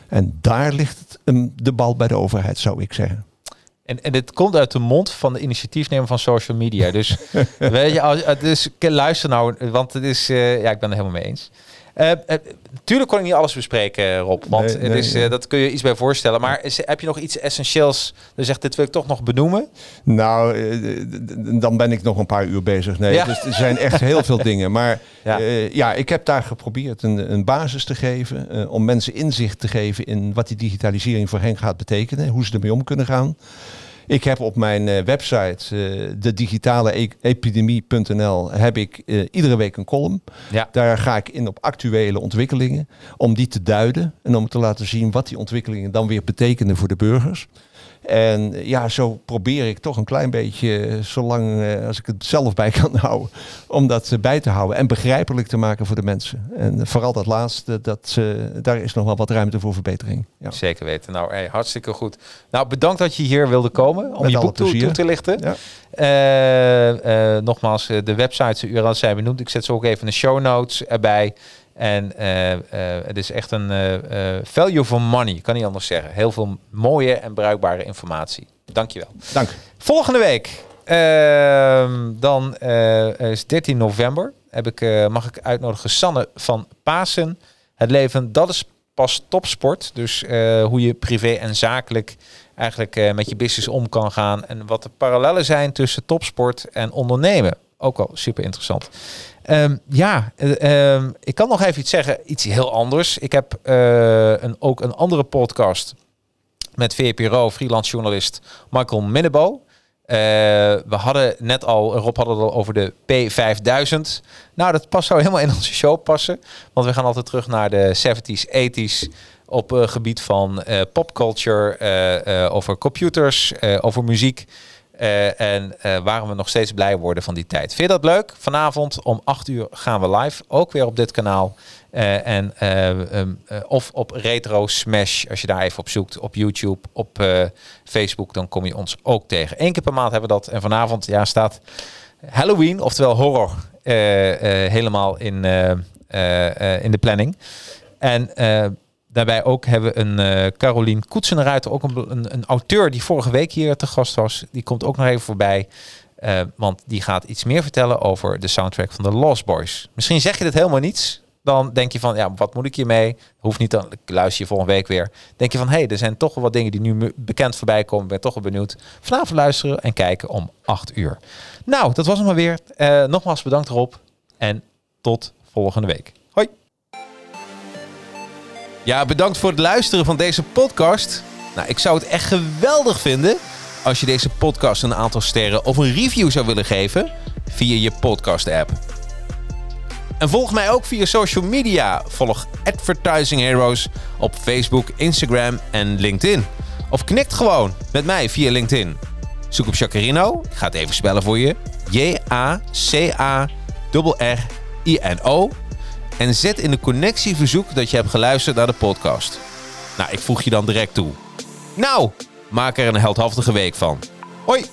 En daar ligt um, de bal bij de overheid, zou ik zeggen. En, en dit komt uit de mond van de initiatiefnemer van social media. Dus *laughs* weet je, als, dus luister nou, want het is, eh, ja, ik ben het helemaal mee eens. Eh, eh, tuurlijk kon ik niet alles bespreken, Rob, want Nee, het nee, is, nee. eh, dat kun je iets bij voorstellen. Maar is, heb je nog iets essentieels? Dus zegt, dit wil ik toch nog benoemen. Nou, eh, dan ben ik nog een paar uur bezig. Nee, Ja. dus er zijn echt heel veel *laughs* dingen. Maar Ja. ja, ja ik heb daar geprobeerd een, een basis te geven. eh, om mensen inzicht te geven in wat die digitalisering voor hen gaat betekenen. Hoe ze ermee om kunnen gaan. Ik heb op mijn eh, website, eh de digitale epidemie.nl, heb ik eh, iedere week een column. Ja. Daar ga ik in op actuele ontwikkelingen. Om die te duiden en om te laten zien wat die ontwikkelingen dan weer betekenen voor de burgers. En ja, zo probeer ik toch een klein beetje, zolang eh, als ik het zelf bij kan *laughs* houden, om dat eh, bij te houden en begrijpelijk te maken voor de mensen. En vooral dat laatste, dat, eh, daar is nog wel wat ruimte voor verbetering. Ja. Zeker weten. Nou, hey, hartstikke goed. Nou, bedankt dat je hier wilde komen om Met je boek toe, te lichten. Ja. Nogmaals, de websites, de URL's zijn benoemd. Ik zet ze ook even in de show notes erbij. En eh, eh, het is echt een eh, value for money, kan niet anders zeggen. Heel veel mooie en bruikbare informatie. Dankjewel. Dank. Volgende week, ehm, dan is 13 november, heb ik, mag ik uitnodigen Sanne van Pasen. Het leven, dat is pas topsport. Dus hoe je privé en zakelijk eigenlijk met je business om kan gaan. En wat de parallellen zijn tussen topsport en ondernemen. Ook wel super interessant. Ehm, ja, eh, ehm, ik kan nog even iets zeggen. Iets heel anders. Ik heb eh, een, ook een andere podcast met VPRO, freelance journalist Michael Minnebo. Eh, we hadden net al, Rob had het al over de P5000. Nou, dat past zo helemaal in onze show passen. Want we gaan altijd terug naar de 70s, 80s op gebied van popculture, over computers, over muziek. En waarom we nog steeds blij worden van die tijd. Vind je dat leuk? Vanavond om 8 uur gaan we live. Ook weer op dit kanaal. en, um, of op Retro Smash, als je daar even op zoekt. Op YouTube, op Facebook, dan kom je ons ook tegen. Eén keer per maand hebben we dat. En vanavond ja, staat Halloween, oftewel horror, helemaal in, in de planning. En Daarbij ook hebben we een uh, Carolien Koetsenruiter, ook een, een, een, auteur die vorige week hier te gast was. Die komt ook nog even voorbij. Uh, want die gaat iets meer vertellen over de soundtrack van de Lost Boys. Misschien zeg je dit helemaal niets. Dan denk je van, ja, wat moet ik hiermee? Hoeft niet, dan luister je volgende week weer. Denk je van, hé, hey, er zijn toch wel wat dingen die nu bekend voorbij komen. Ben toch wel benieuwd. Vanavond luisteren en kijken om 8 uur. Nou, dat was het maar weer. Uh, nogmaals bedankt erop. En tot volgende week. Ja, bedankt voor het luisteren van deze podcast. Nou, ik zou het echt geweldig vinden als je deze podcast een aantal sterren of een review zou willen geven via je podcast-app. En volg mij ook via social media. Volg Advertising Heroes op Facebook, Instagram en LinkedIn. Of knikt gewoon met mij via LinkedIn. Zoek op Jacarino. Ik ga het even spellen voor je. J-A-C-A-R-R-I-N-O en zet in de connectieverzoek dat je hebt geluisterd naar de podcast. Nou, ik voeg je dan direct toe. Nou, maak er een heldhaftige week van. Hoi!